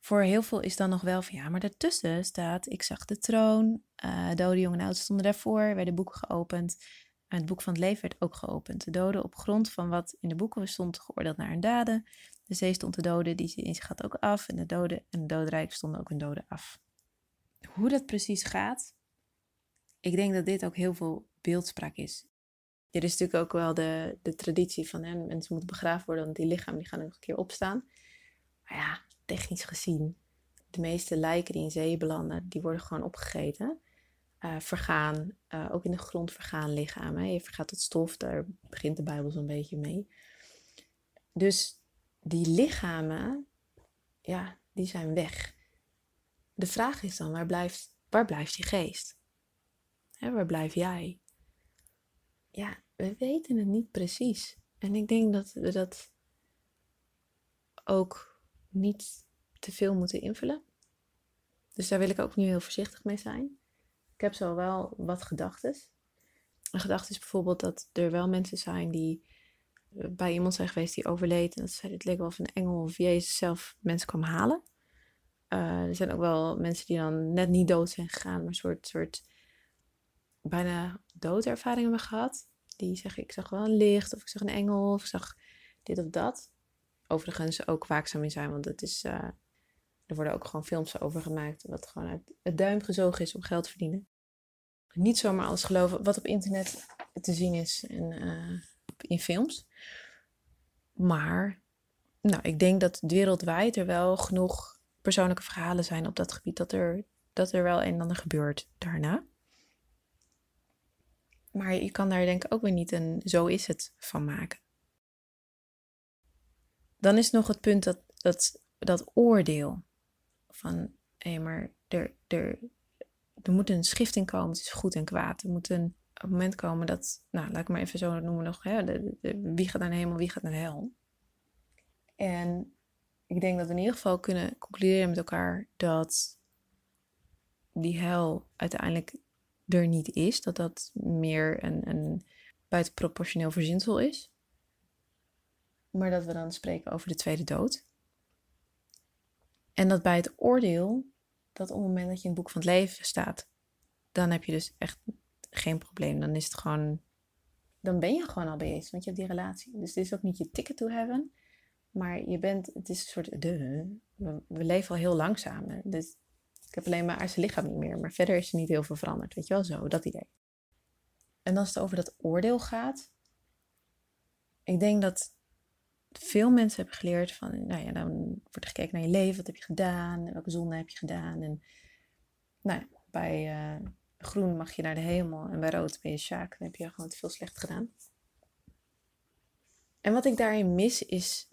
Voor heel veel is dan nog wel van ja, maar daartussen staat, ik zag de troon, uh, dode jongen en oud stonden daarvoor, werden boeken geopend. En het boek van het leven werd ook geopend. De doden op grond van wat in de boeken stond geoordeeld naar hun daden. De zee stond de doden, die zich gaat ook af. En de doden en het dodenrijk stonden ook hun doden af. Hoe dat precies gaat, ik denk dat dit ook heel veel beeldspraak is. Er is natuurlijk ook wel de, de traditie van hè, mensen moeten begraven worden, want die lichamen die gaan nog een keer opstaan. Maar ja, technisch gezien, de meeste lijken die in zee belanden, die worden gewoon opgegeten. Uh, vergaan, uh, ook in de grond vergaan lichamen. Je vergaat tot stof, daar begint de Bijbel zo'n beetje mee. Dus die lichamen, ja, die zijn weg. De vraag is dan, waar blijft, waar blijft die geest? Hè, waar blijf jij? Ja, we weten het niet precies. En ik denk dat we dat ook niet te veel moeten invullen. Dus daar wil ik ook nu heel voorzichtig mee zijn. Ik heb zo wel wat gedachten. Een gedachte is bijvoorbeeld dat er wel mensen zijn die bij iemand zijn geweest die overleed. En dat zei, het leek wel of een engel of Jezus zelf mensen kwam halen. Uh, er zijn ook wel mensen die dan net niet dood zijn gegaan, maar een soort, soort bijna doodervaring hebben gehad. Die zeggen, ik zag wel een licht, of ik zag een engel, of ik zag dit of dat. Overigens ook waakzaam in zijn, want het is, uh, er worden ook gewoon films over gemaakt. Wat gewoon uit het duim gezogen is om geld te verdienen. Niet zomaar alles geloven wat op internet te zien is en uh, in films. Maar nou, ik denk dat wereldwijd er wel genoeg persoonlijke verhalen zijn op dat gebied dat er, dat er wel een en ander gebeurt daarna. Maar je kan daar denk ik ook weer niet een zo is het van maken. Dan is nog het punt dat, dat, dat oordeel van hé, maar er, er, er moet een schifting komen tussen goed en kwaad. Er moet een, moment komen dat, nou laat ik maar even zo noemen nog, hè, de, wie gaat naar de hemel, wie gaat naar hel. En ik denk dat we in ieder geval kunnen concluderen met elkaar dat die hel uiteindelijk er niet is. Dat dat meer een, een buitenproportioneel verzinsel is. Maar dat we dan spreken over de tweede dood. En dat bij het oordeel, dat op het moment dat je in het boek van het leven staat, dan heb je dus echt geen probleem. Dan is het gewoon, dan ben je gewoon al bezig, want je hebt die relatie. Dus het is ook niet je ticket to heaven, maar je bent, het is een soort, de, we, leven al heel langzaam. Dus ik heb alleen maar zijn lichaam niet meer, maar verder is er niet heel veel veranderd, weet je wel, zo, dat idee. En als het over dat oordeel gaat, ik denk dat veel mensen hebben geleerd van, nou ja, dan wordt er gekeken naar je leven, wat heb je gedaan, welke zonde heb je gedaan. En nou ja, bij uh, groen mag je naar de hemel en bij rood ben je Sjaak, dan heb je gewoon te veel slecht gedaan. En wat ik daarin mis is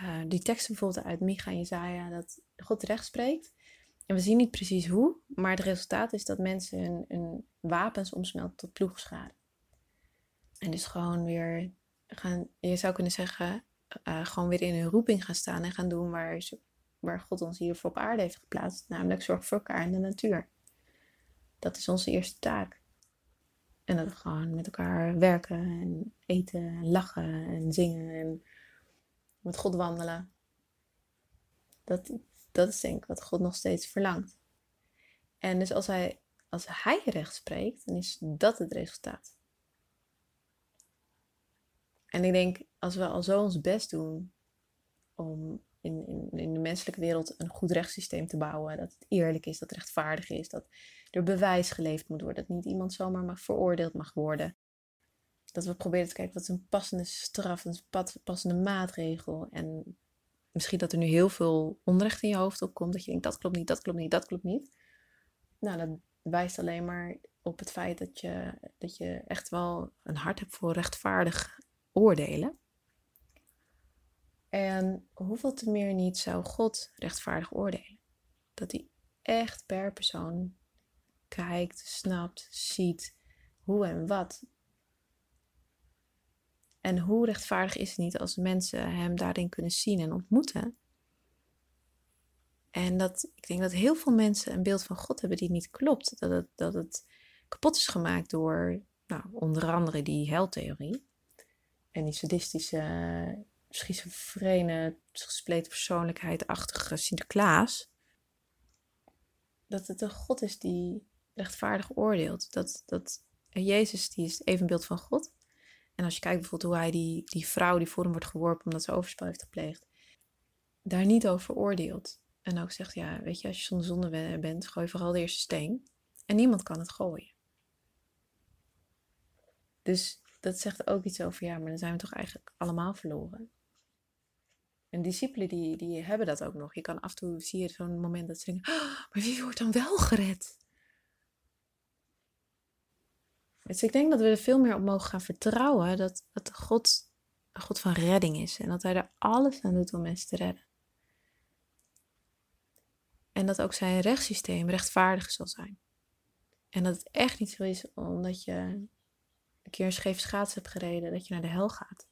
uh, die teksten bijvoorbeeld uit Micha en Jezaja, dat God recht spreekt. En we zien niet precies hoe, maar het resultaat is dat mensen hun, wapens omsmelten tot ploegschade. En dus gewoon weer gaan, je zou kunnen zeggen, uh, gewoon weer in hun roeping gaan staan en gaan doen waar, waar God ons hier voor op aarde heeft geplaatst. Namelijk zorg voor elkaar in de natuur. Dat is onze eerste taak. En dat we gewoon met elkaar werken en eten en lachen en zingen en met God wandelen. Dat, dat is denk ik wat God nog steeds verlangt. En dus als hij, als hij recht spreekt, dan is dat het resultaat. En ik denk, als we al zo ons best doen om in, in, in de menselijke wereld een goed rechtssysteem te bouwen, dat het eerlijk is, dat het rechtvaardig is, dat er bewijs geleverd moet worden, dat niet iemand zomaar mag veroordeeld mag worden. Dat we proberen te kijken wat is een passende straf, een passende maatregel. En misschien dat er nu heel veel onrecht in je hoofd opkomt. Dat je denkt, dat klopt niet, dat klopt niet, dat klopt niet. Nou, dat wijst alleen maar op het feit dat je, dat je echt wel een hart hebt voor rechtvaardig oordelen. En hoeveel te meer niet zou God rechtvaardig oordelen? Dat hij echt per persoon kijkt, snapt, ziet hoe en wat. En hoe rechtvaardig is het niet als mensen hem daarin kunnen zien en ontmoeten? En dat, ik denk dat heel veel mensen een beeld van God hebben die niet klopt. Dat het, dat het kapot is gemaakt door nou, onder andere die heltheorie. En die sadistische, schizofrene, gespleten persoonlijkheid-achtige Sinterklaas. Dat het een God is die rechtvaardig oordeelt. Dat, dat Jezus die is evenbeeld van God. En als je kijkt bijvoorbeeld hoe hij die, die vrouw die voor hem wordt geworpen omdat ze overspel heeft gepleegd, daar niet over oordeelt. En ook zegt, ja, weet je, als je zonder zonde bent, gooi vooral de eerste steen. En niemand kan het gooien. Dus dat zegt ook iets over, ja, maar dan zijn we toch eigenlijk allemaal verloren. En discipelen die, die hebben dat ook nog. Je kan af en toe, zie je zo'n moment dat ze denken, oh, maar wie wordt dan wel gered? Dus ik denk dat we er veel meer op mogen gaan vertrouwen dat, dat God een God van redding is. En dat hij er alles aan doet om mensen te redden. En dat ook zijn rechtssysteem rechtvaardig zal zijn. En dat het echt niet zo is omdat je een keer een scheef schaats hebt gereden, dat je naar de hel gaat.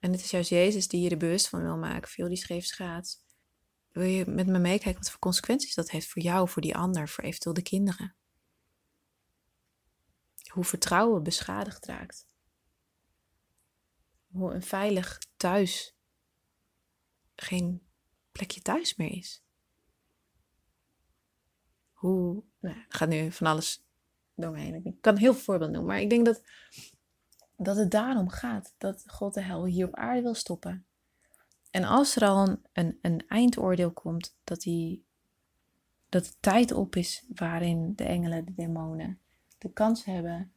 En het is juist Jezus die je er bewust van wil maken, veel die scheef schaats. Wil je met me meekijken wat voor consequenties dat heeft voor jou, voor die ander, voor eventueel de kinderen? Hoe vertrouwen beschadigd raakt. Hoe een veilig thuis geen plekje thuis meer is. Hoe, nou, gaat nu van alles door me heen. Ik kan heel veel voorbeelden noemen, maar ik denk dat, dat het daarom gaat dat God de hel hier op aarde wil stoppen. En als er al een, een, eindoordeel komt, dat, die, dat de tijd op is waarin de engelen, de demonen, de kans hebben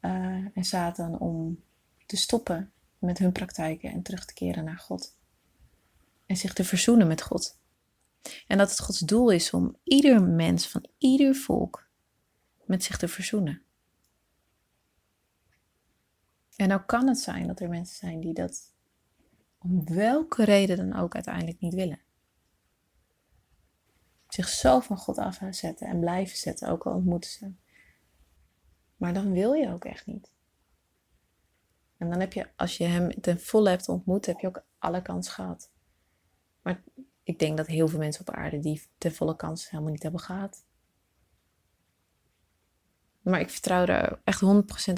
uh, en Satan om te stoppen met hun praktijken en terug te keren naar God en zich te verzoenen met God. En dat het Gods doel is om ieder mens van ieder volk met zich te verzoenen. En nou kan het zijn dat er mensen zijn die dat om welke reden dan ook uiteindelijk niet willen. Zich zo van God afzetten en blijven zetten, ook al ontmoeten ze. Maar dan wil je ook echt niet. En dan heb je, als je hem ten volle hebt ontmoet, heb je ook alle kans gehad. Maar ik denk dat heel veel mensen op aarde die ten volle kans helemaal niet hebben gehad. Maar ik vertrouw er echt 100%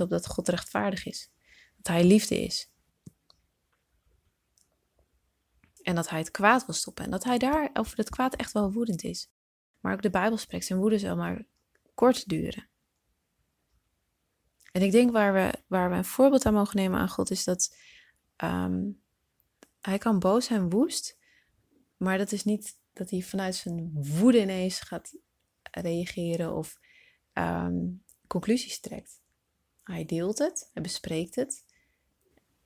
op dat God rechtvaardig is. Dat Hij liefde is. En dat Hij het kwaad wil stoppen. En dat Hij daar over het kwaad echt wel woedend is. Maar ook de Bijbel spreekt, zijn woede zal maar kort duren. En ik denk waar we, waar we een voorbeeld aan mogen nemen aan God is dat ehm, Hij kan boos zijn, woest. Maar dat is niet dat hij vanuit zijn woede ineens gaat reageren of ehm, conclusies trekt. Hij deelt het, hij bespreekt het.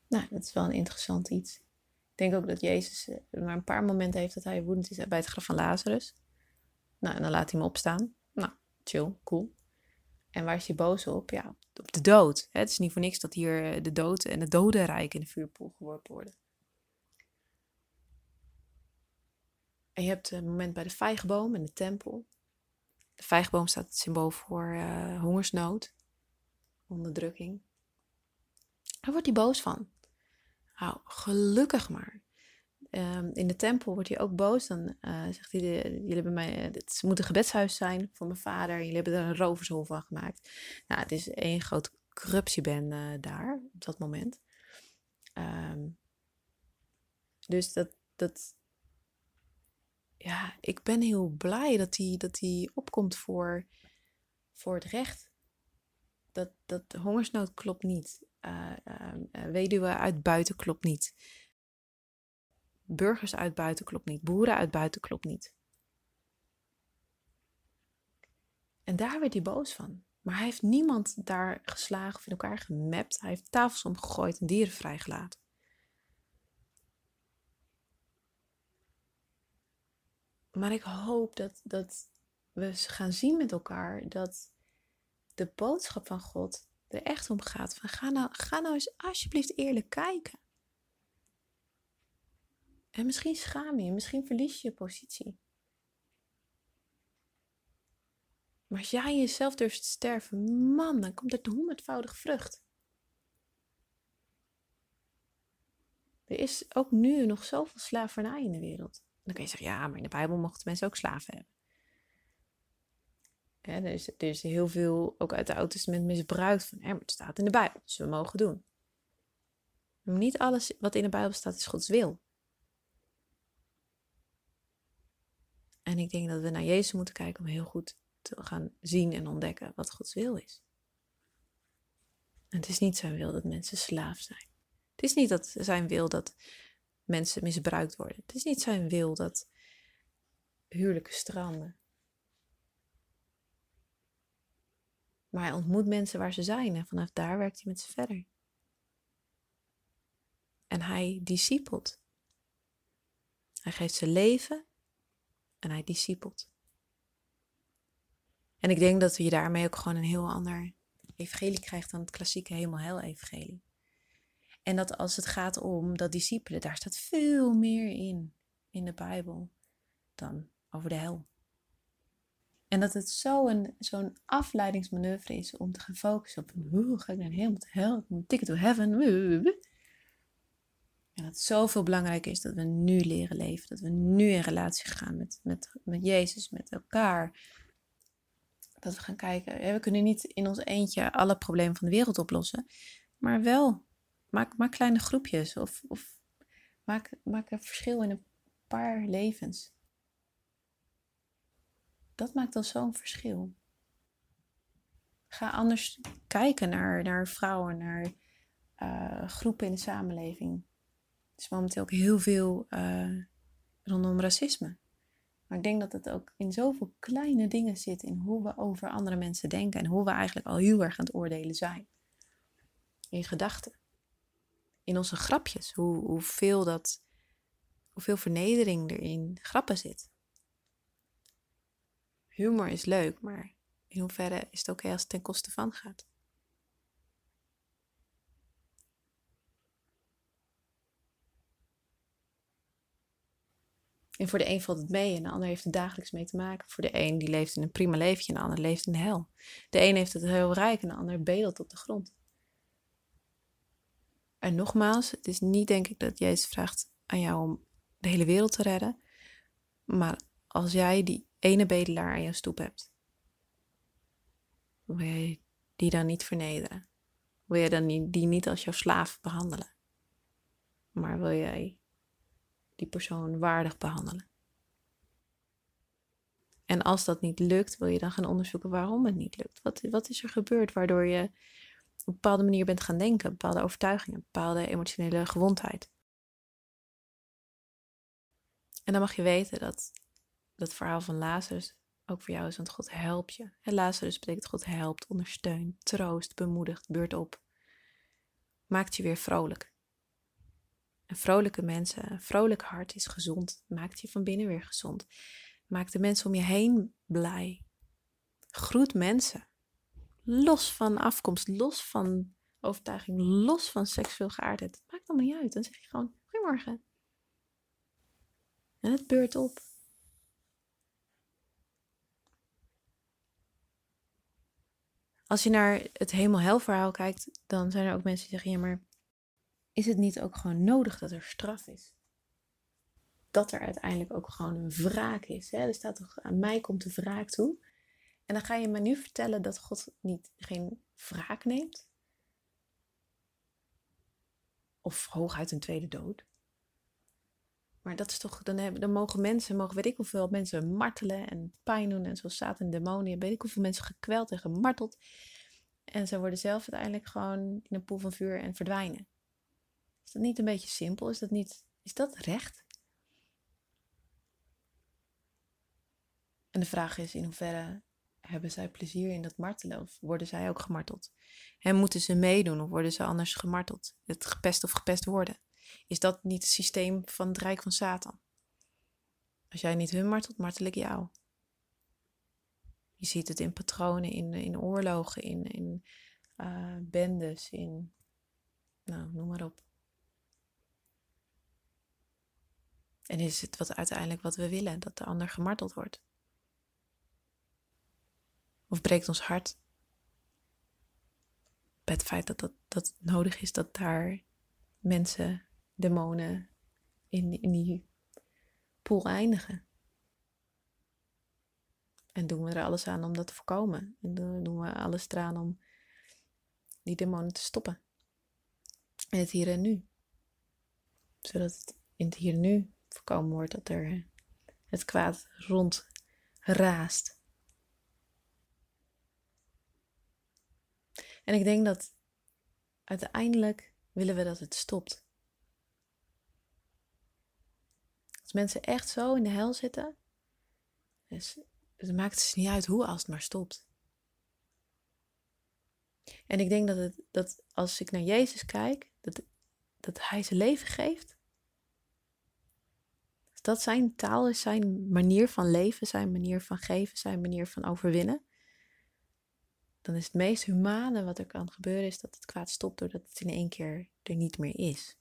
Nou, dat is wel een interessant iets. Ik denk ook dat Jezus eh, maar een paar momenten heeft dat hij woedend is bij het graf van Lazarus. Nou, en dan laat hij hem opstaan. Nou, chill, cool. En waar is hij boos op? Ja, op de dood. Het is niet voor niks dat hier eh, de dood en het dodenrijk in de vuurpoel geworpen worden. En je hebt een moment bij de vijgboom in de tempel. De vijgboom staat het symbool voor uh, hongersnood, onderdrukking. Daar wordt hij boos van. Nou, gelukkig maar. Um, in de tempel wordt hij ook boos. Dan uh, zegt hij, de, jullie hebben mij, het moet een gebedshuis zijn voor mijn vader. Jullie hebben er een rovershol van gemaakt. Nou, het is één groot corruptiebende uh, daar op dat moment. Um, dus dat, dat, ja, ik ben heel blij dat hij dat die opkomt voor, voor het recht dat, dat hongersnood klopt niet. Uh, uit buiten klopt niet. Burgers uit buiten klopt niet. Boeren uit buiten klopt niet. En daar werd hij boos van. Maar hij heeft niemand daar geslagen of in elkaar gemapt. Hij heeft tafels omgegooid en dieren vrijgelaten. Maar ik hoop dat, dat we gaan zien met elkaar dat de boodschap van God er echt om gaat. Van ga, nou, ga nou eens alsjeblieft eerlijk kijken. En misschien schaam je, misschien verlies je je positie. Maar als jij jezelf durft te sterven, man, dan komt er honderdvoudig vrucht. Er is ook nu nog zoveel slavernij in de wereld. Dan kun je zeggen, ja, maar in de Bijbel mochten mensen ook slaven hebben. Er, is, heel veel, ook uit het Oude Testament, misbruikt van, het staat in de Bijbel, dus we mogen doen. Maar niet alles wat in de Bijbel staat is Gods wil. En ik denk dat we naar Jezus moeten kijken om heel goed te gaan zien en ontdekken wat Gods wil is. Het is niet zijn wil dat mensen slaaf zijn. Het is niet dat zijn wil dat mensen misbruikt worden. Het is niet zijn wil dat huwelijken stranden. Maar hij ontmoet mensen waar ze zijn en vanaf daar werkt hij met ze verder. En hij discipelt. Hij geeft zijn leven en hij discipelt. En ik denk dat je daarmee ook gewoon een heel ander evangelie krijgt dan het klassieke hemel-hel-evangelie. En dat als het gaat om dat discipelen, daar staat veel meer in, in de Bijbel, dan over de hel. En dat het zo'n zo'n afleidingsmanoeuvre is om te gaan focussen op, hoe ga ik naar de hemel, de hel, ik moet ticket to heaven. En dat het zoveel belangrijker is dat we nu leren leven, dat we nu in relatie gaan met, met, met Jezus, met elkaar. Dat we gaan kijken, we kunnen niet in ons eentje alle problemen van de wereld oplossen, maar wel Maak, maak kleine groepjes of, of maak, maak een verschil in een paar levens. Dat maakt al zo'n verschil. Ga anders kijken naar, naar vrouwen, naar uh, groepen in de samenleving. Er is momenteel ook heel veel uh, rondom racisme. Maar ik denk dat het ook in zoveel kleine dingen zit in hoe we over andere mensen denken en hoe we eigenlijk al heel erg aan het oordelen zijn. In gedachten in onze grapjes. Hoe, hoeveel, dat, hoeveel vernedering er in grappen zit. Humor is leuk, maar in hoeverre is het oké als het ten koste van gaat? En voor de een valt het mee en de ander heeft er dagelijks mee te maken. Voor de een die leeft in een prima leven en de ander leeft in de hel. De een heeft het heel rijk en de ander bedelt op de grond. En nogmaals, het is niet denk ik dat Jezus vraagt aan jou om de hele wereld te redden. Maar als jij die ene bedelaar aan je stoep hebt, wil je die dan niet vernederen? Wil je dan die niet als jouw slaaf behandelen? Maar wil jij die persoon waardig behandelen? En als dat niet lukt, wil je dan gaan onderzoeken waarom het niet lukt. Wat, wat is er gebeurd waardoor je op een bepaalde manier bent gaan denken, bepaalde overtuigingen, bepaalde emotionele gewondheid. En dan mag je weten dat dat verhaal van Lazarus ook voor jou is, want God helpt je. En Lazarus betekent God helpt, ondersteunt, troost, bemoedigt, beurt op. Maakt je weer vrolijk. En vrolijke mensen, een vrolijk hart is gezond, maakt je van binnen weer gezond. Maakt de mensen om je heen blij. Groet mensen. Los van afkomst, los van overtuiging, los van seksueel geaardheid. Het maakt allemaal niet uit. Dan zeg je gewoon, goedemorgen. En het beurt op. Als je naar het hemel-hel verhaal kijkt, dan zijn er ook mensen die zeggen, ja maar is het niet ook gewoon nodig dat er straf is? Dat er uiteindelijk ook gewoon een wraak is. Hè? Er staat toch, aan mij komt de wraak toe. En dan ga je me nu vertellen dat God niet, geen wraak neemt. Of hooguit een tweede dood. Maar dat is toch, dan, hebben, dan mogen mensen, mogen weet ik hoeveel mensen martelen en pijn doen. En zoals Satan en demonen, weet ik hoeveel mensen gekweld en gemarteld. En ze worden zelf uiteindelijk gewoon in een poel van vuur en verdwijnen. Is dat niet een beetje simpel? Is dat niet, is dat recht? En de vraag is in hoeverre hebben zij plezier in dat martelen of worden zij ook gemarteld? En moeten ze meedoen of worden ze anders gemarteld? Het gepest of gepest worden? Is dat niet het systeem van het Rijk van Satan? Als jij niet hun martelt, martel ik jou. Je ziet het in patronen, in, in oorlogen, in, in uh, bendes, in. Nou, noem maar op. En is het wat uiteindelijk wat we willen, dat de ander gemarteld wordt? Of breekt ons hart bij het feit dat, dat dat nodig is dat daar mensen, demonen in, in die pool eindigen? En doen we er alles aan om dat te voorkomen? En doen we alles eraan om die demonen te stoppen? In het hier en nu. Zodat het in het hier en nu voorkomen wordt dat er het kwaad rond raast. En ik denk dat uiteindelijk willen we dat het stopt. Als mensen echt zo in de hel zitten, dus het maakt dus niet uit hoe als het maar stopt. En ik denk dat, het, dat als ik naar Jezus kijk, dat, dat Hij zijn leven geeft. Dat zijn taal is, zijn manier van leven, zijn manier van geven, zijn manier van overwinnen. Dan is het meest humane wat er kan gebeuren, is dat het kwaad stopt doordat het in één keer er niet meer is.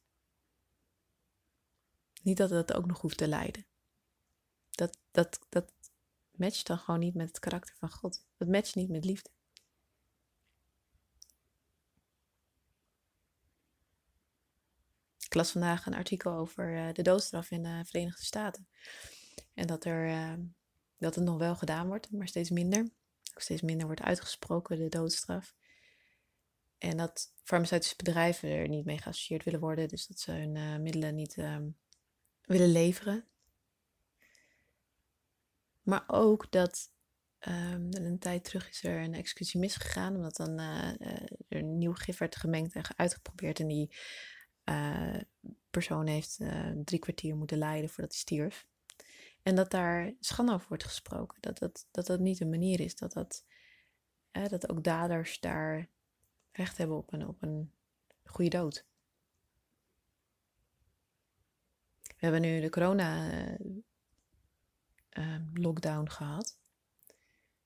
Niet dat het ook nog hoeft te lijden. Dat, dat, dat matcht dan gewoon niet met het karakter van God. Dat matcht niet met liefde. Ik las vandaag een artikel over eh, de doodstraf in de Verenigde Staten. En dat, er, eh, dat het nog wel gedaan wordt, maar steeds minder. Steeds minder wordt uitgesproken, de doodstraf. En dat farmaceutische bedrijven er niet mee geassocieerd willen worden. Dus dat ze hun uh, middelen niet ehm, willen leveren. Maar ook dat um, een tijd terug is er een executie misgegaan, omdat dan uh, er een nieuw gif werd gemengd en uitgeprobeerd. En die uh, persoon heeft drie kwartier moeten lijden voordat hij stierf. En dat daar schande over wordt gesproken. Dat dat, dat, dat niet een manier is. Dat, dat, dat ook daders daar recht hebben op een, op een goede dood. We hebben nu de corona-lockdown gehad.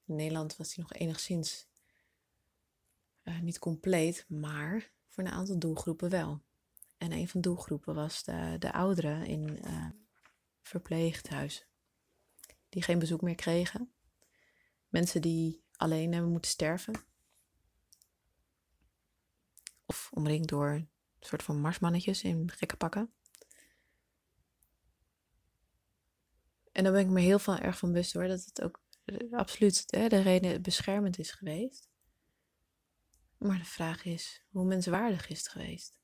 In Nederland was die nog enigszins uh, niet compleet, maar voor een aantal doelgroepen wel. En een van de doelgroepen was de, de ouderen in uh, verpleeghuizen, die geen bezoek meer kregen. Mensen die alleen hebben moeten sterven. Of omringd door een soort van marsmannetjes in gekke pakken. En daar ben ik me heel van, erg van bewust hoor, dat het ook eh, absoluut hè, de reden beschermend is geweest. Maar de vraag is, hoe menswaardig is het geweest?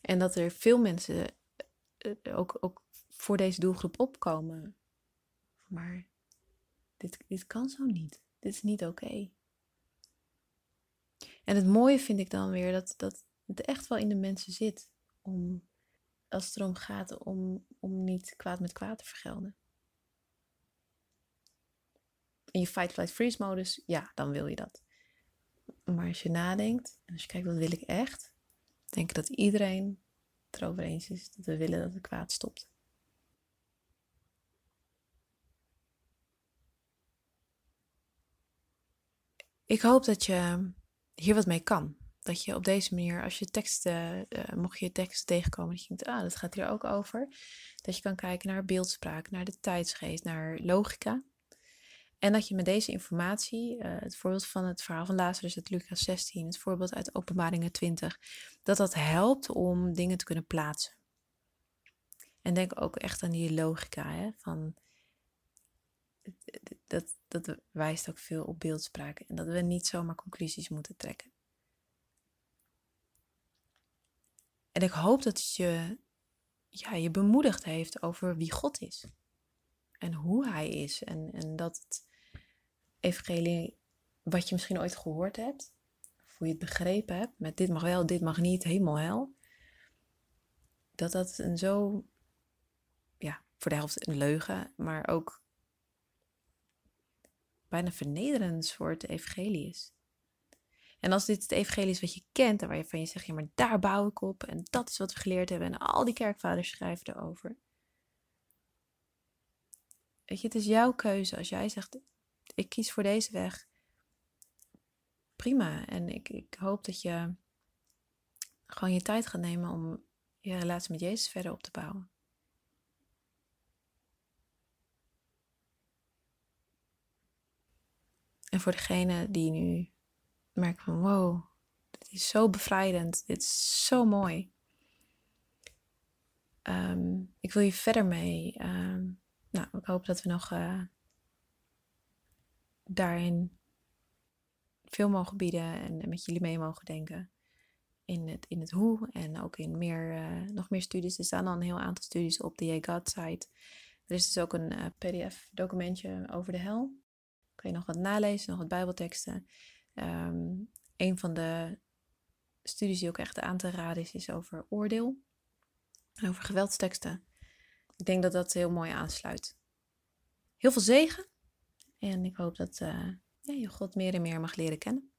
En dat er veel mensen eh, ook, ook voor deze doelgroep opkomen. Maar dit, dit kan zo niet. Dit is niet oké. En het mooie vind ik dan weer dat, dat het echt wel in de mensen zit om, als het erom gaat om, om niet kwaad met kwaad te vergelden. In je fight, flight, freeze modus, ja, dan wil je dat. Maar als je nadenkt en als je kijkt wat wil ik echt, denk ik dat iedereen het erover eens is dat we willen dat het kwaad stopt. Ik hoop dat je hier wat mee kan dat je op deze manier, als je teksten, uh, mocht je teksten tegenkomen, dat je denkt, ah, dat gaat hier ook over. Dat je kan kijken naar beeldspraak, naar de tijdsgeest, naar logica. En dat je met deze informatie, uh, het voorbeeld van het verhaal van Lazarus uit Lucas 16, het voorbeeld uit Openbaringen 20, dat dat helpt om dingen te kunnen plaatsen. En denk ook echt aan die logica, hè, van dat, dat wijst ook veel op beeldspraak en dat we niet zomaar conclusies moeten trekken. En ik hoop dat het je, ja, je bemoedigd heeft over wie God is. En hoe Hij is. En, en dat het evangelie, wat je misschien ooit gehoord hebt, of hoe je het begrepen hebt, met dit mag wel, dit mag niet, hemel, hel. Dat dat een zo, ja, voor de helft een leugen, maar ook bijna vernederend soort evangelie is. En als dit het evangelie is wat je kent en waarvan je zegt, ja, maar daar bouw ik op en dat is wat we geleerd hebben en al die kerkvaders schrijven erover. Weet je, het is jouw keuze. Als jij zegt, ik kies voor deze weg, prima. En ik, ik hoop dat je gewoon je tijd gaat nemen om je relatie met Jezus verder op te bouwen. En voor degene die nu merkt van wow, dit is zo bevrijdend, dit is zo mooi. Ehm, ik wil je verder mee. Ehm, nou, ik hoop dat we nog uh, daarin veel mogen bieden en met jullie mee mogen denken. In het, in het hoe en ook in meer, uh, nog meer studies. Er staan al een heel aantal studies op de Ye God site. Er is dus ook een uh, PDF-documentje over de hel. Kun je nog wat nalezen, nog wat Bijbelteksten. Um, een van de studies die ook echt aan te raden is, is over oordeel. En over geweldsteksten. Ik denk dat dat heel mooi aansluit. Heel veel zegen. En ik hoop dat uh, ja, je God meer en meer mag leren kennen.